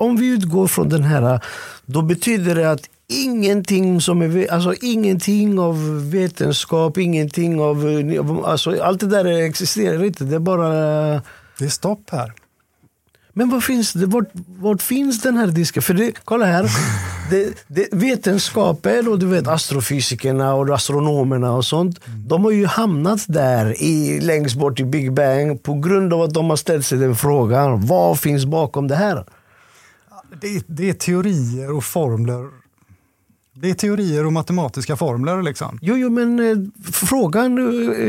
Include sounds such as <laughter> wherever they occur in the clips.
om vi utgår från den här, då betyder det att ingenting som är, alltså ingenting av vetenskap, ingenting av, alltså allt det där existerar inte. Det är bara... Det är stopp här. Men vad finns det, vart, vart finns den här disken? För det, kolla här, det, det, vetenskapen och du vet astrofysikerna och astronomerna och sånt. Mm. De har ju hamnat där i, längst bort i Big Bang på grund av att de har ställt sig den frågan. Vad finns bakom det här? Det, det är teorier och formler det är teorier och matematiska formler. Liksom. Jo, jo, men eh, frågan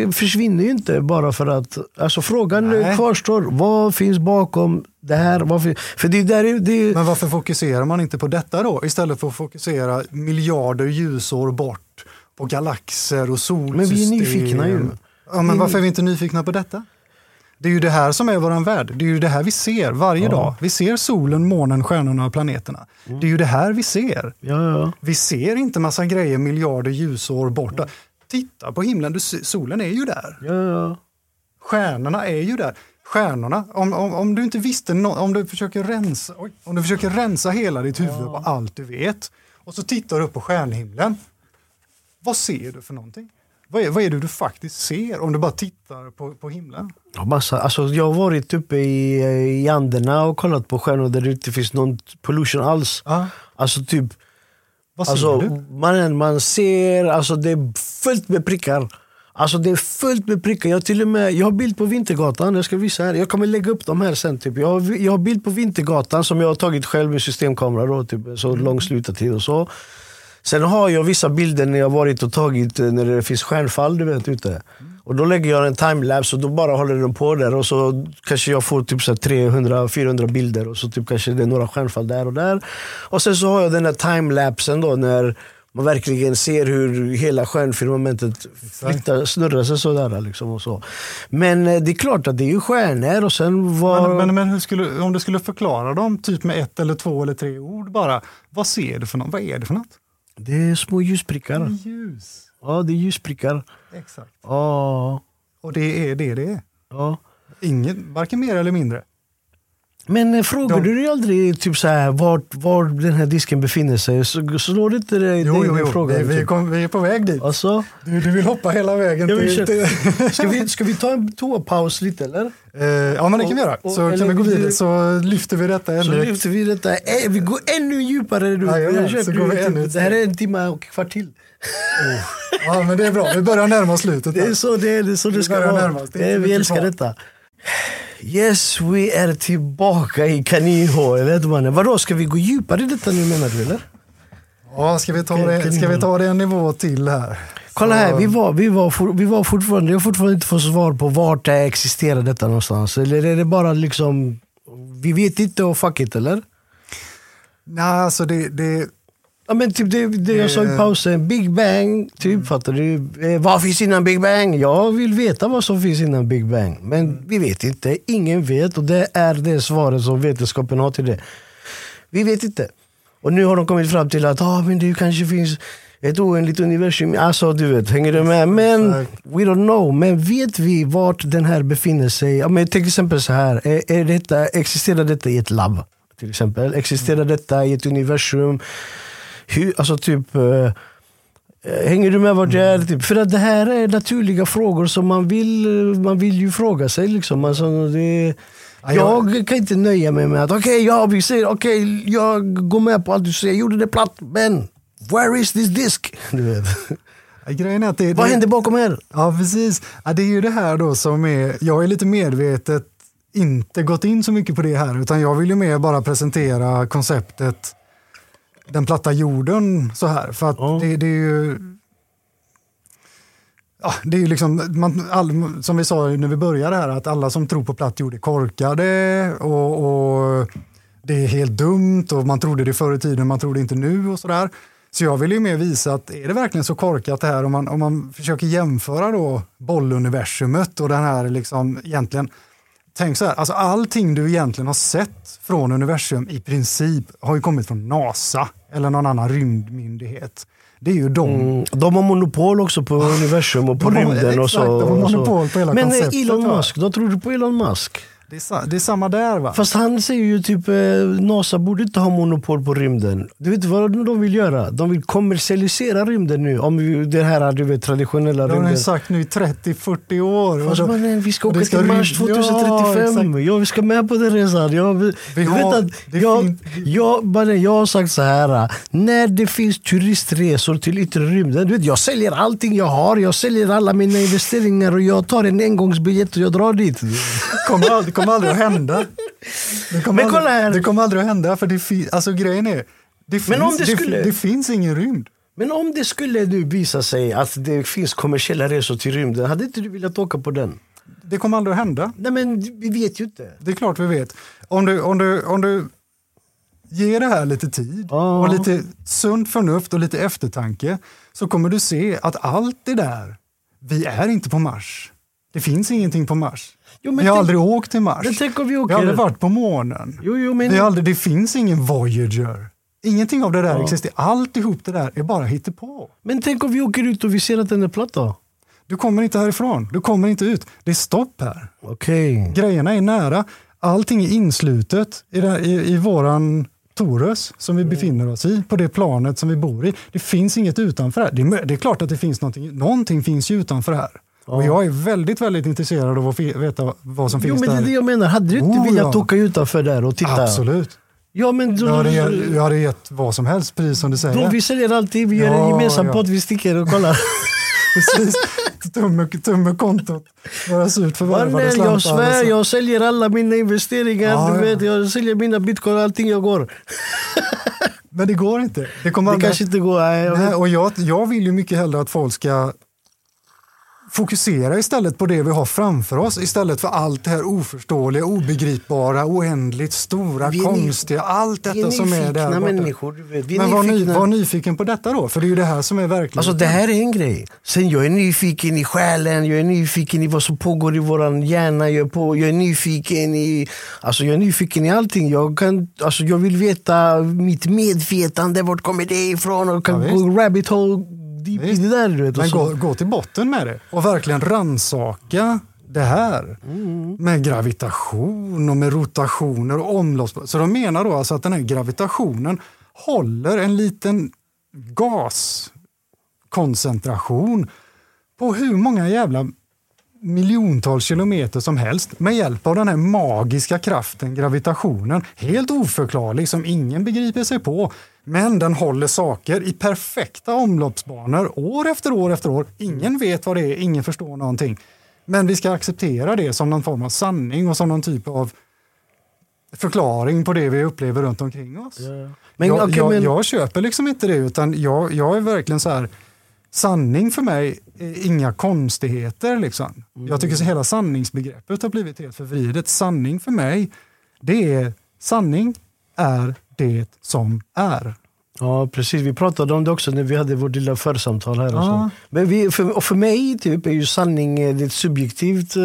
eh, försvinner ju inte bara för att... Alltså frågan eh, Nej. kvarstår. Vad finns bakom det här? Varför, för det där det... Men varför fokuserar man inte på detta då? Istället för att fokusera miljarder ljusår bort på galaxer och solsystem. Men vi är nyfikna ju. Ja, men varför är vi inte nyfikna på detta? Det är ju det här som är vår värld. Det är ju det här vi ser varje ja. dag. Vi ser solen, månen, stjärnorna och planeterna. Mm. Det är ju det här vi ser. Ja, ja. Vi ser inte massa grejer miljarder ljusår borta. Titta på himlen, du, solen är ju där. Ja, Stjärnorna är ju där. Stjärnorna, om, om, om du inte visste, no om, du försöker rensa, oj, om du försöker rensa hela ditt huvud på allt du vet och så tittar du upp på stjärnhimlen. Vad ser du för någonting? Vad är, vad är det du faktiskt ser om du bara tittar på, på himlen? Ja, massa. Alltså, jag har varit uppe i, i Anderna och kollat på stjärnor där det inte finns någon pollution alls. Ah. Alltså typ vad ser alltså, du? Man, man ser, alltså det är fullt med prickar. Alltså det är fullt med prickar. Jag, till och med, jag har bild på Vintergatan. Jag ska visa här. Jag kommer lägga upp dem här sen. Typ. Jag, har, jag har bild på Vintergatan som jag har tagit själv med systemkamera. Då, typ, så mm. lång slutartid och så. Sen har jag vissa bilder när jag varit och tagit eh, när det finns stjärnfall du vet, ute. Och då lägger jag en timelapse och då bara håller den på där och så kanske jag får typ 300-400 bilder och så typ kanske det är några stjärnfall där och där. Och sen så har jag den här timelapsen då när man verkligen ser hur hela stjärnfirmamentet flyttar, snurrar sig sådär. Liksom och så. Men eh, det är klart att det är ju stjärnor och sen var... Men, men, men hur skulle, om du skulle förklara dem typ med ett eller två eller tre ord bara. Vad ser du för något? Vad är det för något? Det är små ljusprickar. Ljus. Ja, det är ljusprickar. Exakt. Ja. Och det är det det är? Ja. Inget, varken mer eller mindre? Men eh, frågar De... du dig aldrig typ så här, vart, var den här disken befinner sig? Så, slår det inte dig jo, jo, jo. Frågan, vi, typ? kom, vi är på väg dit. Alltså? Du, du vill hoppa hela vägen till... till... <laughs> ska, vi, ska vi ta en toapaus lite eller? Eh, ja men det kan vi göra. Och, så kan vi gå vidare så lyfter vi detta ännu. Så lyfter vi detta. Eh, vi går ännu djupare nu. Ja, ja, så går vi ännu det här är en timme och kvart till. Oh. Ja men det är bra, vi börjar närma oss slutet. Det är så det, är, det, är så det ska vara. Det vi älskar detta. Yes, vi är tillbaka i kaninhålet mannen. Vadå, ska vi gå djupare i detta nu menar du eller? Ja, ska vi ta, det, ska vi ta det en nivå till här? Kolla här, vi var, vi var, for, vi var fortfarande, jag har fortfarande inte fått svar på vart det existerar detta någonstans. Eller är det bara liksom, vi vet inte och fuck it eller? Nej, alltså det, det Ja, men typ det, det jag sa i pausen, Big Bang, typ, mm. fattar du? Eh, vad finns innan Big Bang? Jag vill veta vad som finns innan Big Bang. Men mm. vi vet inte, ingen vet och det är det svaret som vetenskapen har till det. Vi vet inte. Och nu har de kommit fram till att ah, men det kanske finns ett oändligt universum. Alltså du vet, hänger du med? Men we don't know. Men vet vi vart den här befinner sig? Ja, men till exempel så här, är, är detta, existerar detta i ett labb? Till exempel. Existerar detta i ett universum? Hur, alltså typ, eh, hänger du med vart jag är? Mm. Typ, för att det här är naturliga frågor som man vill, man vill ju fråga sig. Liksom. Alltså, det, jag kan inte nöja mig med att okej, okay, ja, vi säger okej, okay, jag går med på allt du säger, jag gjorde det platt, men where is this disk? <laughs> Du vet. Grejen är att det, Vad händer bakom här? Ja, precis. Ja, det är ju det här då som är, jag är lite medvetet inte gått in så mycket på det här, utan jag vill ju mer bara presentera konceptet den platta jorden så här. För att ja. det, det, är ju... Ja, det är ju liksom, man, all, som vi sa när vi började här, att alla som tror på platt jord är korkade och, och det är helt dumt och man trodde det förr i tiden, man tror det inte nu och sådär. Så jag vill ju mer visa att är det verkligen så korkat det här om man, om man försöker jämföra då bolluniversumet och den här liksom egentligen Tänk så här, alltså allting du egentligen har sett från universum i princip har ju kommit från NASA eller någon annan rymdmyndighet. Det är ju de. Mm, de har monopol också på universum och på de rymden. Har, och så, de har monopol på hela Men konceptet. Elon Musk, då tror du på Elon Musk? Det är, det är samma där va? Fast han säger ju typ eh, NASA borde inte ha monopol på rymden. Du vet vad de vill göra? De vill kommersialisera rymden nu. Om det här du vet, traditionella Det har rymden. ni sagt nu i 30-40 år. Fast då- mannen, vi ska åka ska till Mars rym- Ja, 2035. exakt. Ja, vi ska med på den resan. Jag, vi, har- vet att jag, jag, mannen, jag har sagt så här. När det finns turistresor till yttre rymden. Du vet, jag säljer allting jag har. Jag säljer alla mina investeringar och jag tar en engångsbiljett och jag drar dit. aldrig, det kommer aldrig att hända. Det kommer, Men kolla aldrig, här. det kommer aldrig att hända. För det fi, alltså grejen är, det finns, Men om det det, skulle- det finns ingen rymd. Men om det skulle nu visa sig att det finns kommersiella resor till rymden. Hade inte du velat åka på den? Det kommer aldrig att hända. Nej men vi vet ju inte. Det är klart vi vet. Om du, om du, om du ger det här lite tid Ja. och lite sunt förnuft och lite eftertanke så kommer du se att allt det där, vi är inte på Mars. Det finns ingenting på Mars. Jo, vi har aldrig åkt till Mars. Men tänk om vi Vi åker... har aldrig varit på månen. Jo, jo, men... Vi har aldrig, det finns ingen Voyager. Ingenting av det där Ja. existerar. Alltihop det där är bara hittepå. Men tänk om vi åker ut och vi ser att den är platt då? Du kommer inte härifrån. Du kommer inte ut. Det är stopp här. Okej. Grejerna är nära. Allting är inslutet i, det, i, i våran Torus som vi befinner oss i, på det planet som vi bor i. Det finns inget utanför här. Det är, det är klart att det finns någonting. Någonting finns ju utanför här. Och jag är väldigt, väldigt intresserad av att veta vad som Jo finns men det är där. det jag menar. Hade du inte Oh, velat ja. åka utanför där och titta? Absolut. Ja men då, Jag hade, ge- jag hade gett vad som helst, precis som du säger. då vi säljer alltid, vi gör en Ja, gemensam ja. pott, vi sticker och kollar. <laughs> Precis. Tumme, tumme kontot. Våra surt förvärvade slantar. jag svär, och så. jag säljer alla mina investeringar. Ja, du vet, jag säljer mina bitcoin, allting jag går. Men det går inte. Det kommer Det aldrig... kanske inte går. Nej, jag Nej, och jag, jag vill ju mycket hellre att folk ska fokusera istället på det vi har framför oss istället för allt det här oförståeliga, obegripbara, oändligt stora, konstiga, allt detta är som är där borta. människor. Vi är Men var, ny, var nyfiken på detta då, för det är ju det här som är verkligheten. Alltså det här är en grej. Sen jag är nyfiken i själen, jag är nyfiken i vad som pågår i våran hjärna. Jag är, på, jag är nyfiken i alltså jag är nyfiken i allting. Jag, kan, alltså jag vill veta mitt medvetande, vart kommer det ifrån? Och kan Ja, gå rabbit hole Visst. det där. Du vet, Men gå, gå till botten med det och verkligen ransaka det här med gravitation och med rotationer och omlopps... Så de menar då alltså att den här gravitationen håller en liten gaskoncentration på hur många jävla miljontals kilometer som helst med hjälp av den här magiska kraften, gravitationen. Helt oförklarlig, som ingen begriper sig på. Men den håller saker i perfekta omloppsbanor år efter år efter år. Ingen vet vad det är, ingen förstår någonting. Men vi ska acceptera det som någon form av sanning och som någon typ av förklaring på det vi upplever runt omkring oss. Men, jag, jag, men, jag köper liksom inte det utan jag, jag är verkligen så här sanning för mig är inga konstigheter. Liksom. Jag tycker så hela sanningsbegreppet har blivit helt förvridet. Sanning för mig, det är sanning är det som är. Ja, precis. Vi pratade om det också när vi hade vårt lilla församtal här. Och så. Men vi, för, och för mig typ, är ju sanning eh, det ett subjektivt... eh,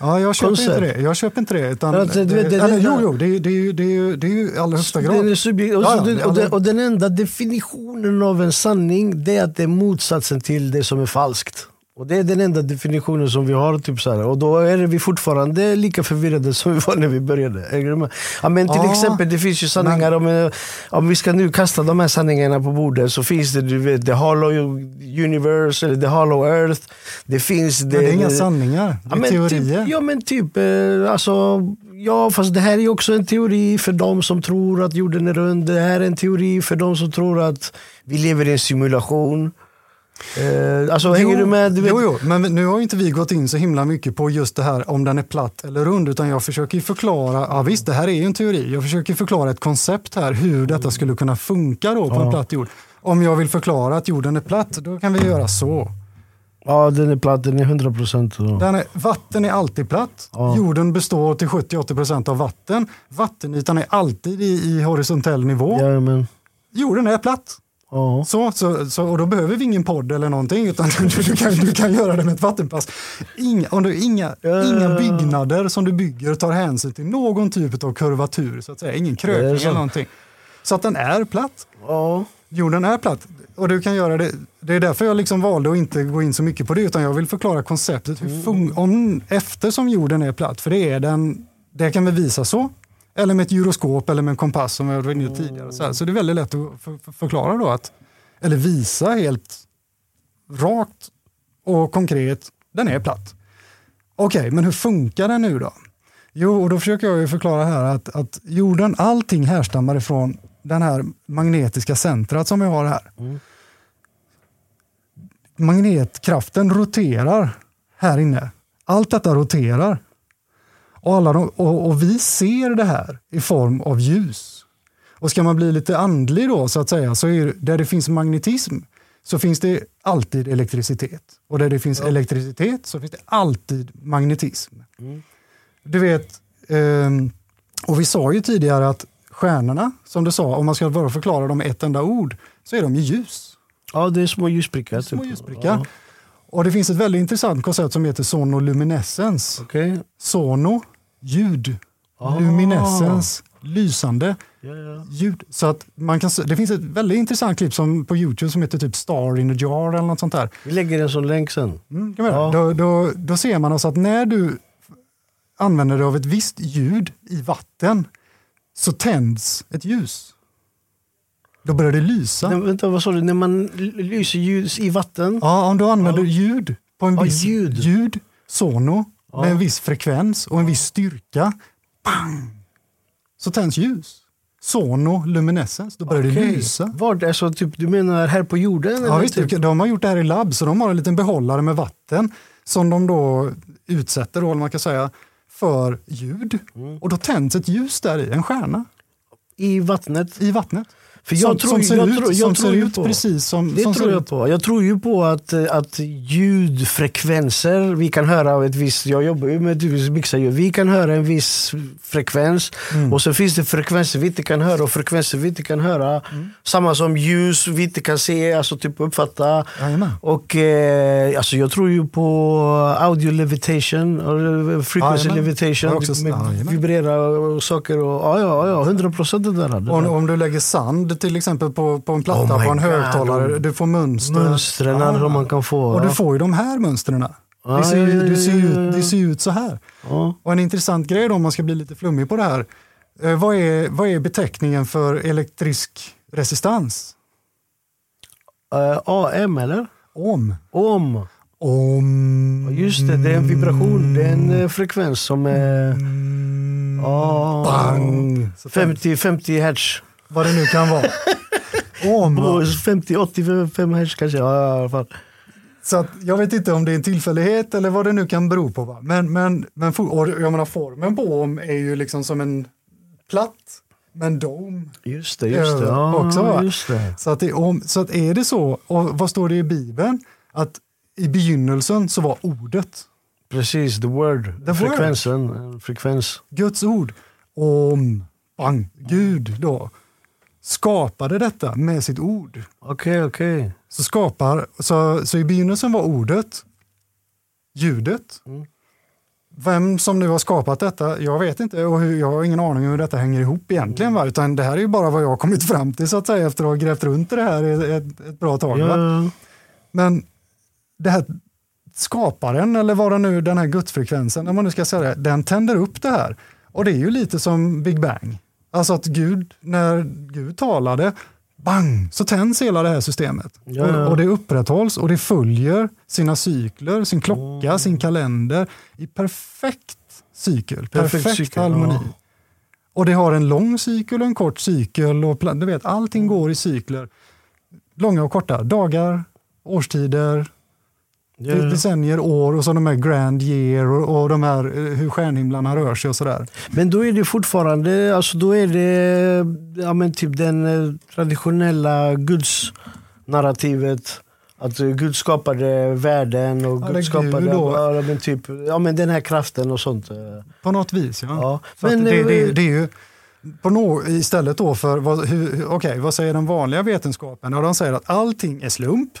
Ja, jag köper Koncept. inte det. Jag köper inte det. Utan, Ja, alltså, du vet, det- eller, det- jo, jo, det, är- det, det, det är ju i allra högsta grad. Den subjekt- och, Ja, ja, det- och, den, det- och den enda definitionen av en sanning det är att det är motsatsen till det som är falskt. Och Det är den enda definitionen som vi har. Typ så här. Och då är vi fortfarande lika förvirrade som vi var när vi började. Ja, men till Ja, exempel, det finns ju sanningar om, eh, om vi ska nu kasta de här sanningarna på bordet så finns det du vet, the hollow universe eller the hollow earth. Det finns det, Men det är inga sanningar, det är men teorier. Typ, ja men typ, eh, alltså, ja fast det här är också en teori för de som tror att jorden är rund. Det här är en teori för de som tror att vi lever i en simulation. Eh, alltså hänger du med? Du vet, Jo, jo, men nu har inte vi gått in så himla mycket på just det här om den är platt eller rund, utan jag försöker förklara, ja visst det här är ju en teori, jag försöker förklara ett koncept här, hur detta skulle kunna funka då på en Ja. platt jord. Om jag vill förklara att jorden är platt, då kan vi göra så. Ja den är platt, den är 100 procent. Den är, vatten är alltid platt, Ja. jorden består till 70-80% av vatten, vattenytan är alltid i, i horisontell nivå, Ja, men, jorden är platt. Så, så, så, och då behöver vi ingen podd eller någonting utan du, du, kan, du kan göra det med ett vattenpass. Inga, om du, inga, Ja. inga byggnader som du bygger tar hänsyn till någon typ av kurvatur, så att säga. ingen krökning eller någonting. Så att den är platt. ja. Jorden är platt. Och du kan göra det. Det är därför jag liksom valde att inte gå in så mycket på det utan jag vill förklara konceptet. Hur fun- om, eftersom jorden är platt, för det är den det kan vi visa så. Eller med ett gyroskop eller med en kompass som vi var inne tidigare. Så, så det är väldigt lätt att för, för, förklara då att, eller visa helt rakt och konkret, den är platt. Okej, okay, men hur funkar den nu då? Jo, och då försöker jag ju förklara här att, att jorden, allting härstammar ifrån den här magnetiska centrat som vi har här. Mm. Magnetkraften roterar här inne. Allt detta roterar. Och, alla de, och, och, vi ser det här i form av ljus. Och ska man bli lite andlig då så att säga, så är där det finns magnetism så finns det alltid elektricitet. Och där det finns ja. elektricitet så finns det alltid magnetism. Mm. Du vet, um, och vi sa ju tidigare att stjärnorna, som du sa, om man ska bara förklara dem ett enda ord, så är de ju ljus. Ja, det är små ljusprickar. Små typ. ljusprickar. Ja. Och det finns ett väldigt intressant koncept som heter sonoluminescens. Okay. Sono, ljud. Ah. Luminescens, lysande. Ja, ja. Ljud. Så att man kan, det finns ett väldigt intressant klipp som, på Youtube som heter typ Star in a jar eller något sånt där. Vi lägger en sån länk sen. Mm, ja. då, då, då ser man alltså att när du använder dig av ett visst ljud i vatten så tänds ett ljus. Då börjar det lysa. Nej, vänta, vad sa du? När man lyser ljus i vatten? Ja, om du använder ja. ljud på en viss ljud, ljud sono, ja. med en viss frekvens och en viss styrka. Bang! Så tänds ljus. Sono luminescens, då börjar okay. det lysa. Var alltså, typ, du menar här på jorden? Ja, visst, typ? de har gjort det här i labb, så de har en liten behållare med vatten som de då utsätter, då, man kan säga, för ljud. Mm. Och då tänds ett ljus där i, en stjärna. I vattnet? I vattnet. För jag som, tror, som ser jag ut, tror, jag tror ut på. precis som... Det som tror jag på. Jag tror ju på att, att ljudfrekvenser vi kan höra av ett visst... Jag jobbar ju med mixa ljud. Vi kan höra en viss frekvens mm. och så finns det frekvenser vi inte kan höra och frekvenser vi inte kan höra. Mm. Samma som ljus vi inte kan se, alltså typ uppfatta. Jajamän. Och eh, alltså jag tror ju på audio levitation, och frequency Jajamän. levitation. Också, med vibrera och saker. Och, ja, ja, ja, 100 procent det där. Om, om du lägger sand till exempel på, på en platta oh på en högtalare, du får mönster. Mönstren ah. man kan få. Och du får ju de här mönstren. Ah, det, ser, ja, ja, ja, det, ser ut, det ser ut så här. Och en intressant grej då, om man ska bli lite flummig på det här. Eh, vad, är, vad är beteckningen för elektrisk resistans? Uh, AM eller? Om. Om. Om. Just det, det är en vibration, det är en uh, frekvens som är... Mm. Oh, Bang! 50, 50 hertz. Vad det nu kan vara. Om. 50-85 hertz kanske, ja, i alla fall. Så att, jag vet inte om det är en tillfällighet eller vad det nu kan bero på. Va? Men, men, men och jag menar, formen på om är ju liksom som en platt med en dom. Just det, just det. Ja, också, va? Just det. Så, att det, om, så att är det så, och vad står det i Bibeln? Att i begynnelsen så var ordet. Precis, the word. The Frekvensen, word. frekvens. Guds ord. Om, bang, Gud då skapade detta med sitt ord. Okej, okay, okej. Okay. Så skapar, så, så i begynnelsen var ordet, ljudet. Mm. Vem som nu har skapat detta, jag vet inte och hur, jag har ingen aning om hur detta hänger ihop egentligen. Va? Utan det här är ju bara vad jag har kommit fram till så att säga efter att ha grävt runt i det här ett, ett bra tag. Ja. Men det här skaparen, eller vad det nu den här gudsfrekvensen, om man nu ska säga det, den tänder upp det här. Och det är ju lite som Big Bang. Alltså att Gud, när Gud talade, bang, så tänds hela det här systemet. Ja. Och, och, det upprätthålls och det följer sina cykler, sin klocka, mm. sin kalender i perfekt cykel, perfekt, perfekt cykel, harmoni. Ja. Och det har en lång cykel och en kort cykel och du vet, allting går i cykler. Långa och korta, dagar, årstider, Yeah. Decennier, år och så de här grand year och, och de här eh, hur stjärnhimlarna rör sig och sådär. Men då är det fortfarande, alltså då är det ja, men typ den eh, traditionella gudsnarrativet. Att Gud skapade världen och Gud skapade ja, men typ, ja, men den här kraften och sånt. Eh. På något vis, ja. ja. Men, det, det, det, är ju på no, istället då för, vad, hur, okay, vad säger den vanliga vetenskapen? Ja, de säger att allting är slump,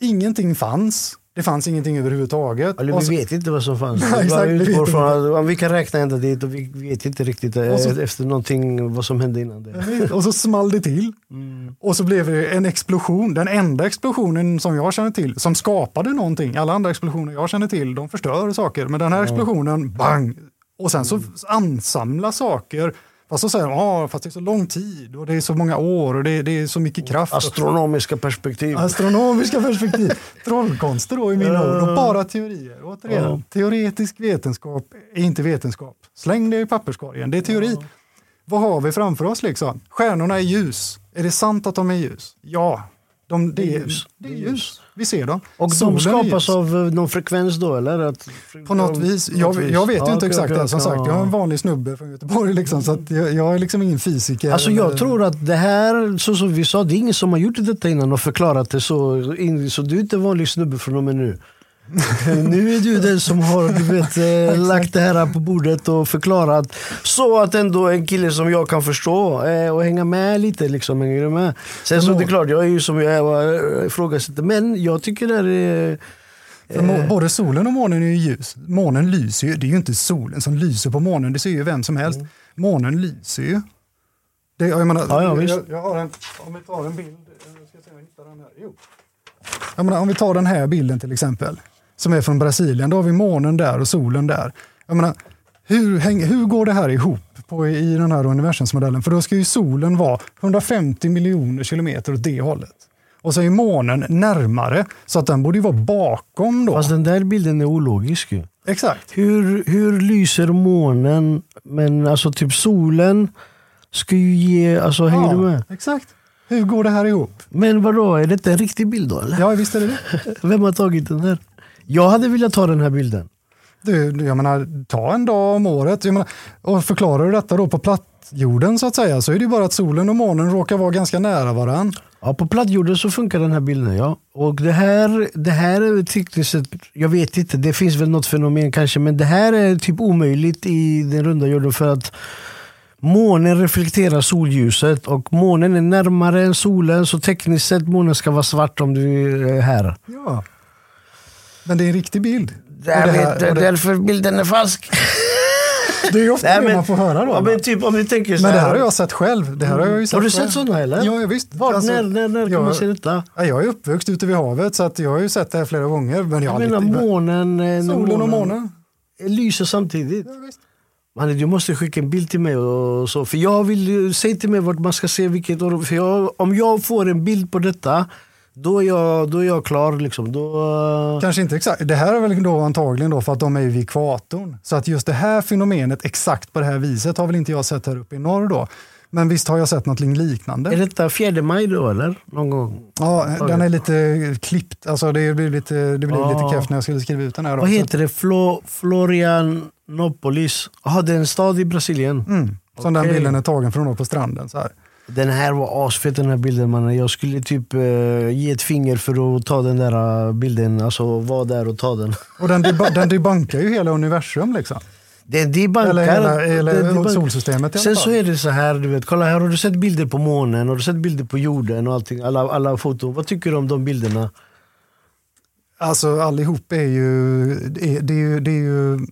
ingenting fanns, det fanns ingenting överhuvudtaget. Eller, vi så, vet inte vad som fanns. <laughs> Nej, exakt, vi, från att, vi kan räkna ända dit och vi vet inte riktigt eh, så, efter någonting vad som hände innan det. Och så small det till. Mm. Och så blev det en explosion. Den enda explosionen som jag känner till som skapade någonting. Alla andra explosioner jag känner till de förstör saker. Men den här explosionen, bang! Och sen så ansamla saker Fast så säger de, ah, fast det är så lång tid och det är så många år och det, det är så mycket kraft. Astronomiska perspektiv. Astronomiska perspektiv. <laughs> Trollkonster då i mina ord och bara teorier. Återigen, ja. teoretisk vetenskap är inte vetenskap. Släng det i papperskorgen, det är teori. Ja. Vad har vi framför oss liksom? Stjärnorna är ljus. Är det sant att de är ljus? Ja, de, det, är ljus. Det är ljus. Vi ser dem. Och Solen de skapas av eh, någon frekvens då eller? Att, på något vis. Jag, jag vet ju inte exakt det. Som sagt, jag är en vanlig snubbe från Göteborg. Liksom, så jag, jag, är liksom ingen fysiker. Alltså jag eller... tror att det här, så som vi sa, det är ingen som har gjort detta innan och förklarat det så. Så du är inte en vanlig snubbe från och med nu. <laughs> nu är du den som har du vet, eh, <laughs> lagt det här på bordet och förklarat så att ändå en kille som jag kan förstå eh, och hänga med lite. Liksom, hänger du med? Sen så det är klart, jag är ju som jag eh, ifrågasätter, men jag tycker det är för både solen och månen är ju ljus. Månen lyser ju, det är ju inte solen som lyser på månen, det ser ju vem som helst. Mm. Månen lyser ju. Det, jag, menar, ja, ja, jag, jag, har en, om vi tar en bild, jag ska se om jag hittar den här. Jo. Jag menar, om vi tar den här bilden till exempel som är från Brasilien. Då har vi månen där och solen där. Jag menar, hur, hur går det här ihop på, i den här universumsmodellen? För då ska ju solen vara 150 miljoner kilometer åt det hållet. Och så är månen närmare, så att den borde ju vara bakom då. Fast den där bilden är ologisk ju. Exakt. Hur, hur lyser månen, men alltså typ solen ska ju ge, alltså hänger ja, du med? Exakt. Hur går det här ihop? Men vadå, är det en riktig bild då eller? Ja visst är det det. <laughs> Vem har tagit den här? Jag hade velat ta den här bilden. Du, jag menar, ta en dag om året. Jag menar, och förklarar du detta då på plattjorden så att säga, så är det bara att solen och månen råkar vara ganska nära varandra. Ja, på plattjorden så funkar den här bilden. Ja. Och det här, det här är tekniskt jag vet inte, det finns väl något fenomen kanske, men det här är typ omöjligt i den runda jorden för att månen reflekterar solljuset och månen är närmare än solen så tekniskt sett månen ska vara svart om du är här. Ja. Men det är en riktig bild. Jag vet, det... därför bilden är falsk. <laughs> Det är ju ofta Nej, det men, man får höra då. Ja, men, typ, om ni tänker så men det här har jag sett själv. Det här har jag ju sett har du själv. sett sådana eller? Ja, visst. Var, alltså, när när, när kan man se detta? Ja, jag är uppvuxen ute vid havet så att jag har ju sett det här flera gånger. Men jag, jag menar lite, månen, eh, solen och månen. Lyser samtidigt. Ja, visst. Man, du måste skicka en bild till mig. Och så. För jag vill säga till mig vart man ska se vilket. För jag, om jag får en bild på detta då är jag, då är jag klar. Liksom. Då... Kanske inte exakt. Det här är väl då antagligen då för att de är vid ekvatorn. Så att just det här fenomenet exakt på det här viset har väl inte jag sett här uppe i norr då. Men visst har jag sett något liknande. Är detta fjärde maj då eller? Någon gång? Ja, den är lite klippt. Alltså det blir lite, det blir ja. lite keft när jag skulle skriva ut den här. Vad heter det? Flo, Florianopolis? Jaha, det är en stad i Brasilien? Mm. Som okay. den bilden är tagen från då på stranden. Så här. Den här var asfet den här bilden mannen. Jag skulle typ uh, ge ett finger för att ta den där eh, bilden, alltså vara där och ta den. <laughs> Och den, deb den debankar ju hela universum liksom. Den debankar, eller hela, eller den debank solsystemet Sen så är det så här, du vet, kolla här har du sett bilder på månen, har du sett bilder på jorden och allting, alla, alla foton. Vad tycker du om de bilderna? Alltså allihop är ju, det är, det är ju, det är ju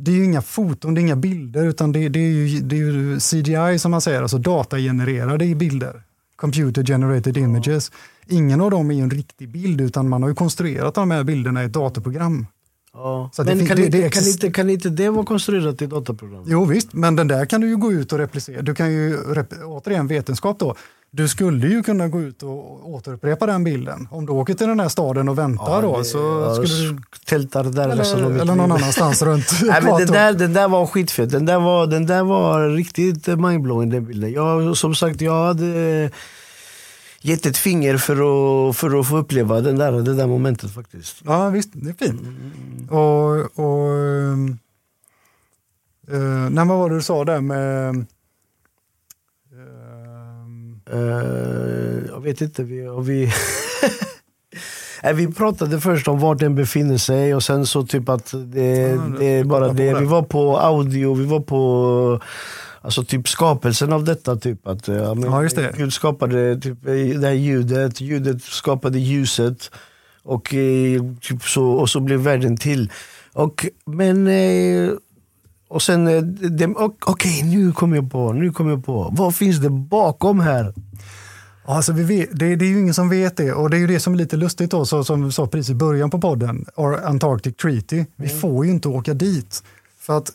det är ju inga foton, det är inga bilder, utan det, det, är, ju, det är ju CGI som man säger, alltså datagenererade bilder. Computer generated images. Ingen av dem är en riktig bild, utan man har ju konstruerat de här bilderna i ett datorprogram. Ja. men det, kan, det, inte, kan, inte, kan inte det vara konstruerat i ett dataprogram? Jo visst, men den där kan du ju gå ut och replicera. Du kan ju, återigen vetenskap då, du skulle ju kunna gå ut och återupprepa den bilden. Om du åker till den här staden och väntar ja, då så ja, skulle du... Tältar där eller, eller någon annanstans runt <laughs> Nej, men den, där, den där var skitfet. Den där var, den där var riktigt mindblowing den bilden. Jag, som sagt, jag hade gett ett finger för att, för att få uppleva den där, det där momentet faktiskt. Ja visst, det är fint. Och, och uh, när, vad var det du sa där med Uh, jag vet inte. Vi, vi, <laughs> vi pratade först om var den befinner sig och sen så typ att det, ja, det är bara det. Vi var på audio, vi var på Alltså typ skapelsen av detta. Typ, att, ja, men, ja, just det. Gud skapade typ, det här ljudet, ljudet skapade ljuset. Och, eh, typ så, och så blev världen till. Och, men eh, och sen, eh, okej okay, nu kommer jag på, nu kommer jag på. Vad finns det bakom här? Alltså vi vet, det, det, är ju ingen som vet det och det är ju det som är lite lustigt då, så, som vi sa precis i början på podden, Antarctic Treaty. Vi mm. får ju inte åka dit. För att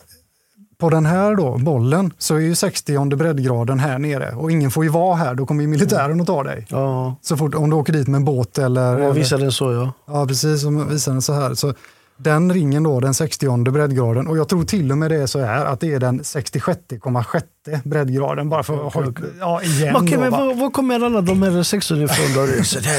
på den här då, bollen så är ju 60 breddgraden här nere och ingen får ju vara här, då kommer ju militären att ta dig. Ja, Så fort, om du åker dit med en båt eller... man visar den så ja. Ja, precis. Som visar den så här. Så den ringen då, den 60 breddgraden och jag tror till och med det är så här att det är den 66,6 breddgraden bara för att ha... Ja, igen Okej, då, men va? var, var kommer alla de här 16 ifrån <laughs>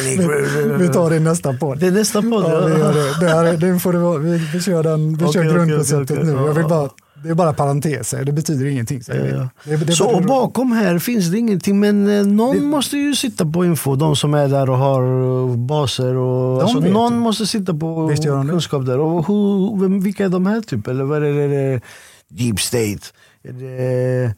ligger- Vi tar det nästa podd. Det är nästa podd. Ja, vi gör det. det, här, det får det vara. Vi, vi kör, den, vi Okej, kör grundkonceptet okej, okej. nu. Jag vill Ja. bara, det är bara parenteser, det betyder ingenting. Ja. Det, det, Så det, och bakom här finns det ingenting, men eh, någon måste ju sitta på info, de som är där och har eh, baser. Och, alltså, någon ju. måste sitta på Visst kunskap där. Och hur, vem, vilka är de här typ? Eller vad är det? Deep state? Är det,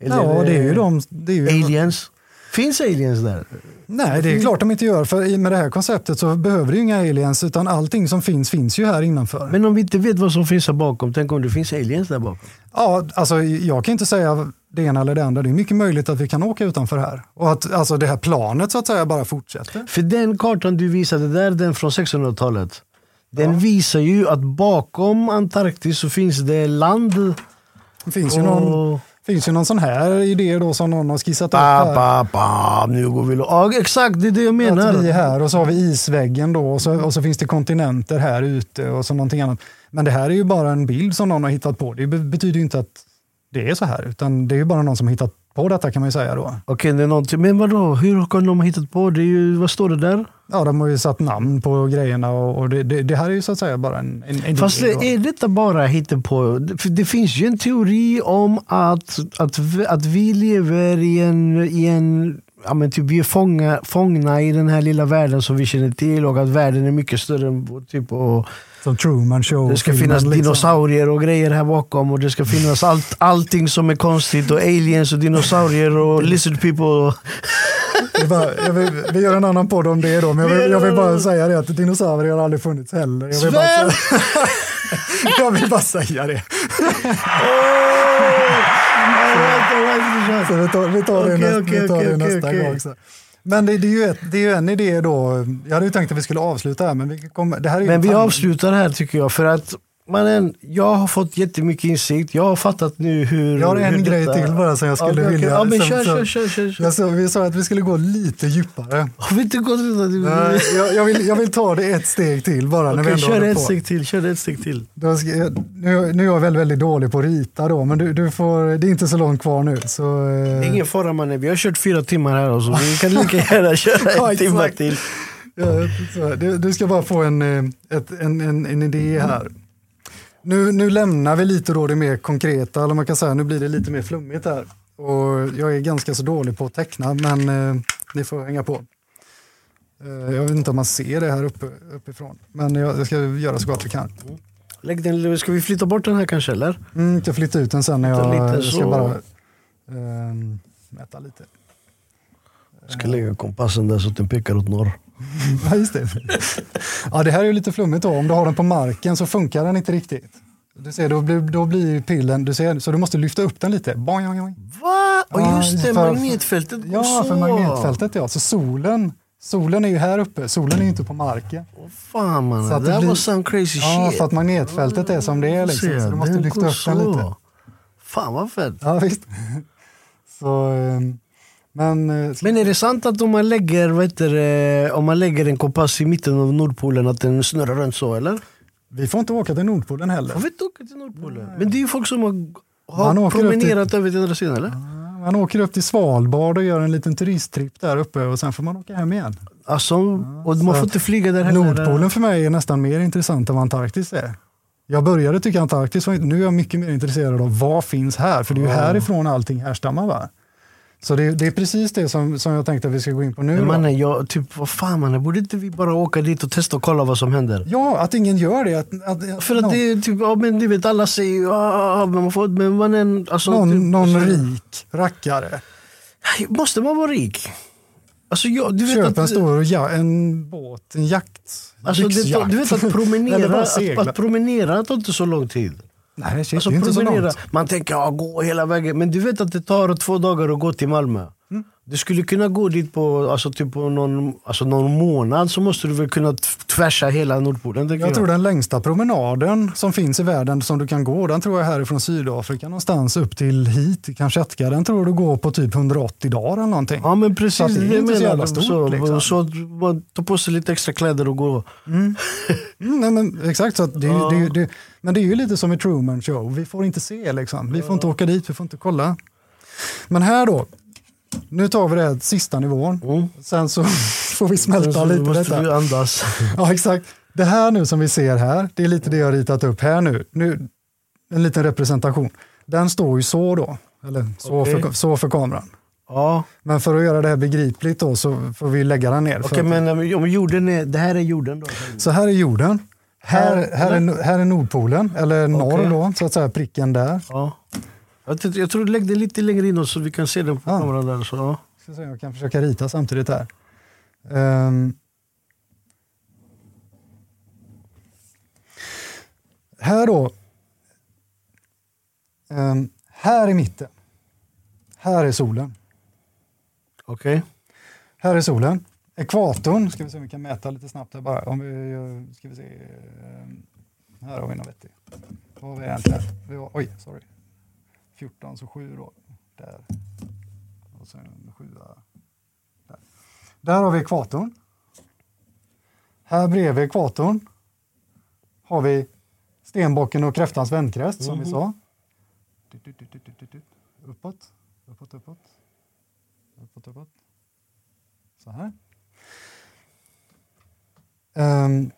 eller ja, det är ju de. Är ju, Aliens? Finns aliens där? Nej, det är klart de inte gör. För med det här konceptet så behöver ju inga aliens, utan allting som finns, finns ju här innanför. Men om vi inte vet vad som finns här bakom, tänk om det finns aliens där bakom? Ja, alltså jag kan inte säga det ena eller det andra. Det är mycket möjligt att vi kan åka utanför här. Och att alltså, det här planet så att säga bara fortsätter. För den kartan du visade där, den från 1600-talet. Den visar ju att bakom Antarktis så finns det land. Det finns ju, någon, och... finns ju någon sån här idé då som någon har skissat upp Ba, här. ba, ba, nu går vi Ja exakt, det är det jag menar. Att vi är här och så har vi isväggen då och så, och så finns det kontinenter här ute och så någonting annat. Men det här är ju bara en bild som någon har hittat på. Det be- betyder ju inte att det är så här, utan det är ju bara någon som har hittat på detta kan man ju säga då. Okej, det är någonting. Men vadå, hur kan de ha hittat på det? Ju, vad står det där? Ja, de har ju satt namn på grejerna och, och det, det, det här är ju så att säga bara en, en, en Fast då. är detta bara på? För det finns ju en teori om att, att, att vi lever i en, i en ja, men typ vi är fånga, fångna i den här lilla världen som vi känner till och att världen är mycket större än typ och Som Truman Show. Det ska finnas liksom. dinosaurier och grejer här bakom och det ska finnas allt, allting som är konstigt och aliens och dinosaurier och lizard people. Är bara, vill, vi gör en annan podd om det då, men jag vill, jag vill bara säga det att dinosaurier har aldrig funnits heller. Jag vill, bara, <laughs> jag vill bara säga det. Så vi tar, vi tar det, nästa, okej, vi tar det nästa okej. gång. Så. Men det, det, är ju ett, det är ju en idé då. Jag hade ju tänkt att vi skulle avsluta här, men vi kommer, det här är Men en vi avslutar här tycker jag för att mannen, jag har fått jättemycket insikt. Jag har fattat nu hur... Jag har en grej detta- till bara som jag skulle okej. vilja. Ja, men kör, som- kör, kör, kör, sa, vi sa att vi skulle gå lite djupare. Har vi inte gått? Nej, jag, jag, vill, jag vill ta det ett steg till bara. när vi kör ett på. steg till. Kör ett steg till. Nu, nu är jag väldigt, väldigt dålig på att rita då, men du, du får, det är inte så långt kvar nu. Så, eh, ingen fara mannen, vi har kört fyra timmar här och så vi kan lika <laughs> gärna köra Ja, en timme till. ja, så, du, du ska bara få en, eh, ett, en, en, en idé här. Nu, nu lämnar vi lite då det mer konkreta, eller man kan säga nu blir det lite mer flummigt här. Och jag är ganska så dålig på att teckna, men eh, ni får hänga på. Eh, jag vet inte om man ser det här uppe, uppifrån, men jag, jag ska göra så gott vi kan. Lägg den, ska vi flytta bort den här kanske eller? Mm, jag ska flytta ut den sen när jag, jag ska så. bara ehm, mäta lite. Jag ska lägga kompassen där så att den pekar åt norr. <laughs> Ja, just det. ja, det här är ju lite flummigt då. Om du har den på marken så funkar den inte riktigt. Du ser, då blir, då blir pillen, du ser, så du måste lyfta upp den lite. Boing, boing, boing. Va? Och Ja, just det, för- magnetfältet går Ja, så. för magnetfältet ja. Så solen, solen är ju här uppe, solen är ju inte på marken. Åh, fan mannen, Så att det det blir- var some crazy Ja, shit. för att magnetfältet är som det är liksom. Så du måste den lyfta upp den så. lite. Fan vad fett. Ja, visst. <laughs> Så, ehm, men eh, Men är det sant att om man lägger, heter det, om man lägger en kompass i mitten av Nordpolen att den snurrar runt så eller? vi får inte åka till Nordpolen heller. Får vi inte åka till Nordpolen? Men det är ju folk som har, har upp till- promenerat över till andra sidan eller? Man åker upp till Svalbard och gör en liten turisttripp där uppe och sen får man åka hem igen. Alltså, och man får inte flyga där heller. Nordpolen för mig är nästan mer intressant än vad Antarktis är. Jag började tycka Antarktis nu är jag mycket mer intresserad av vad finns här, för det är ju härifrån allting härstammar. Va? Så det, det är precis det som, som jag tänkte att vi ska gå in på nu. Men mannen, jag, typ, vad fan mannen, borde inte vi bara åka dit och testa och kolla vad som händer? Ja, att ingen gör det. Att, att, För att någon, det är typ, ja men du vet alla säger ju, ah, man får, men mannen, alltså. någon, typ, någon rik rackare Måste man vara rik? Alltså jag, du vet köper att, en stor ja, en båt, en jakt, Alltså, det, du vet att <laughs> promenera, att, att promenera tar inte så lång tid. Nej, shit, Alltså, det är inte så långt. man tänker ja, gå hela vägen, men du vet att det tar två dagar att gå till Malmö. Du skulle kunna gå dit på, alltså, typ på någon, alltså, någon månad så måste du väl kunna tvärsa hela Nordpolen. tycker Jag tror den längsta promenaden som finns i världen som du kan gå, den tror jag är härifrån Sydafrika någonstans upp till hit, Kamchatka. Den tror du går på typ 180 dagar eller någonting. Ja men precis, Så att det är det inte så jävla jag. stort, så, liksom. så man tar på sig lite extra kläder och går. Mm, nej, men, exakt, så att det, Ja. det, det, men det är ju lite som i Truman Show, vi får inte se liksom. Vi får inte åka dit, vi får inte kolla. Men här då, nu tar vi det här sista nivån, Mm. sen så <laughs> får vi smälta lite måste detta. du andas. <laughs> Ja, exakt. Det här nu som vi ser här, det är lite det jag ritat upp här nu. nu en liten representation. Den står ju så då, eller så, Okej. för, så för kameran. Ja, Men för att göra det här begripligt då så får vi lägga den ner. okej att- men eh, om jorden är, det här är jorden då? Så här är jorden. Här, Här, är, här är Nordpolen, eller norr då, så att säga, pricken där. Ja. Jag, tror- jag tror du lägger lite längre inåt så vi kan se den på Ja. kameran där. Så, ja. Ska se, jag kan försöka rita samtidigt här. Ehm. här då. Ehm, här i mitten. Här är solen. Okej. Här är solen. Ekvatorn, ska vi se om vi kan mäta lite snabbt här bara. Om vi, ska vi se. ehm, här har vi något vettigt. Vad har vi egentligen? Vi har, oj, sorry. 14, så 7 då. Där. Och sen en 7 där. Där har vi ekvatorn. Här bredvid ekvatorn har vi stenbocken och kräftans vändkräst som vi sa. Tut, tut, tut, tut. Uppåt, uppåt, uppåt. Uppåt, uppåt. Så här. Ehm,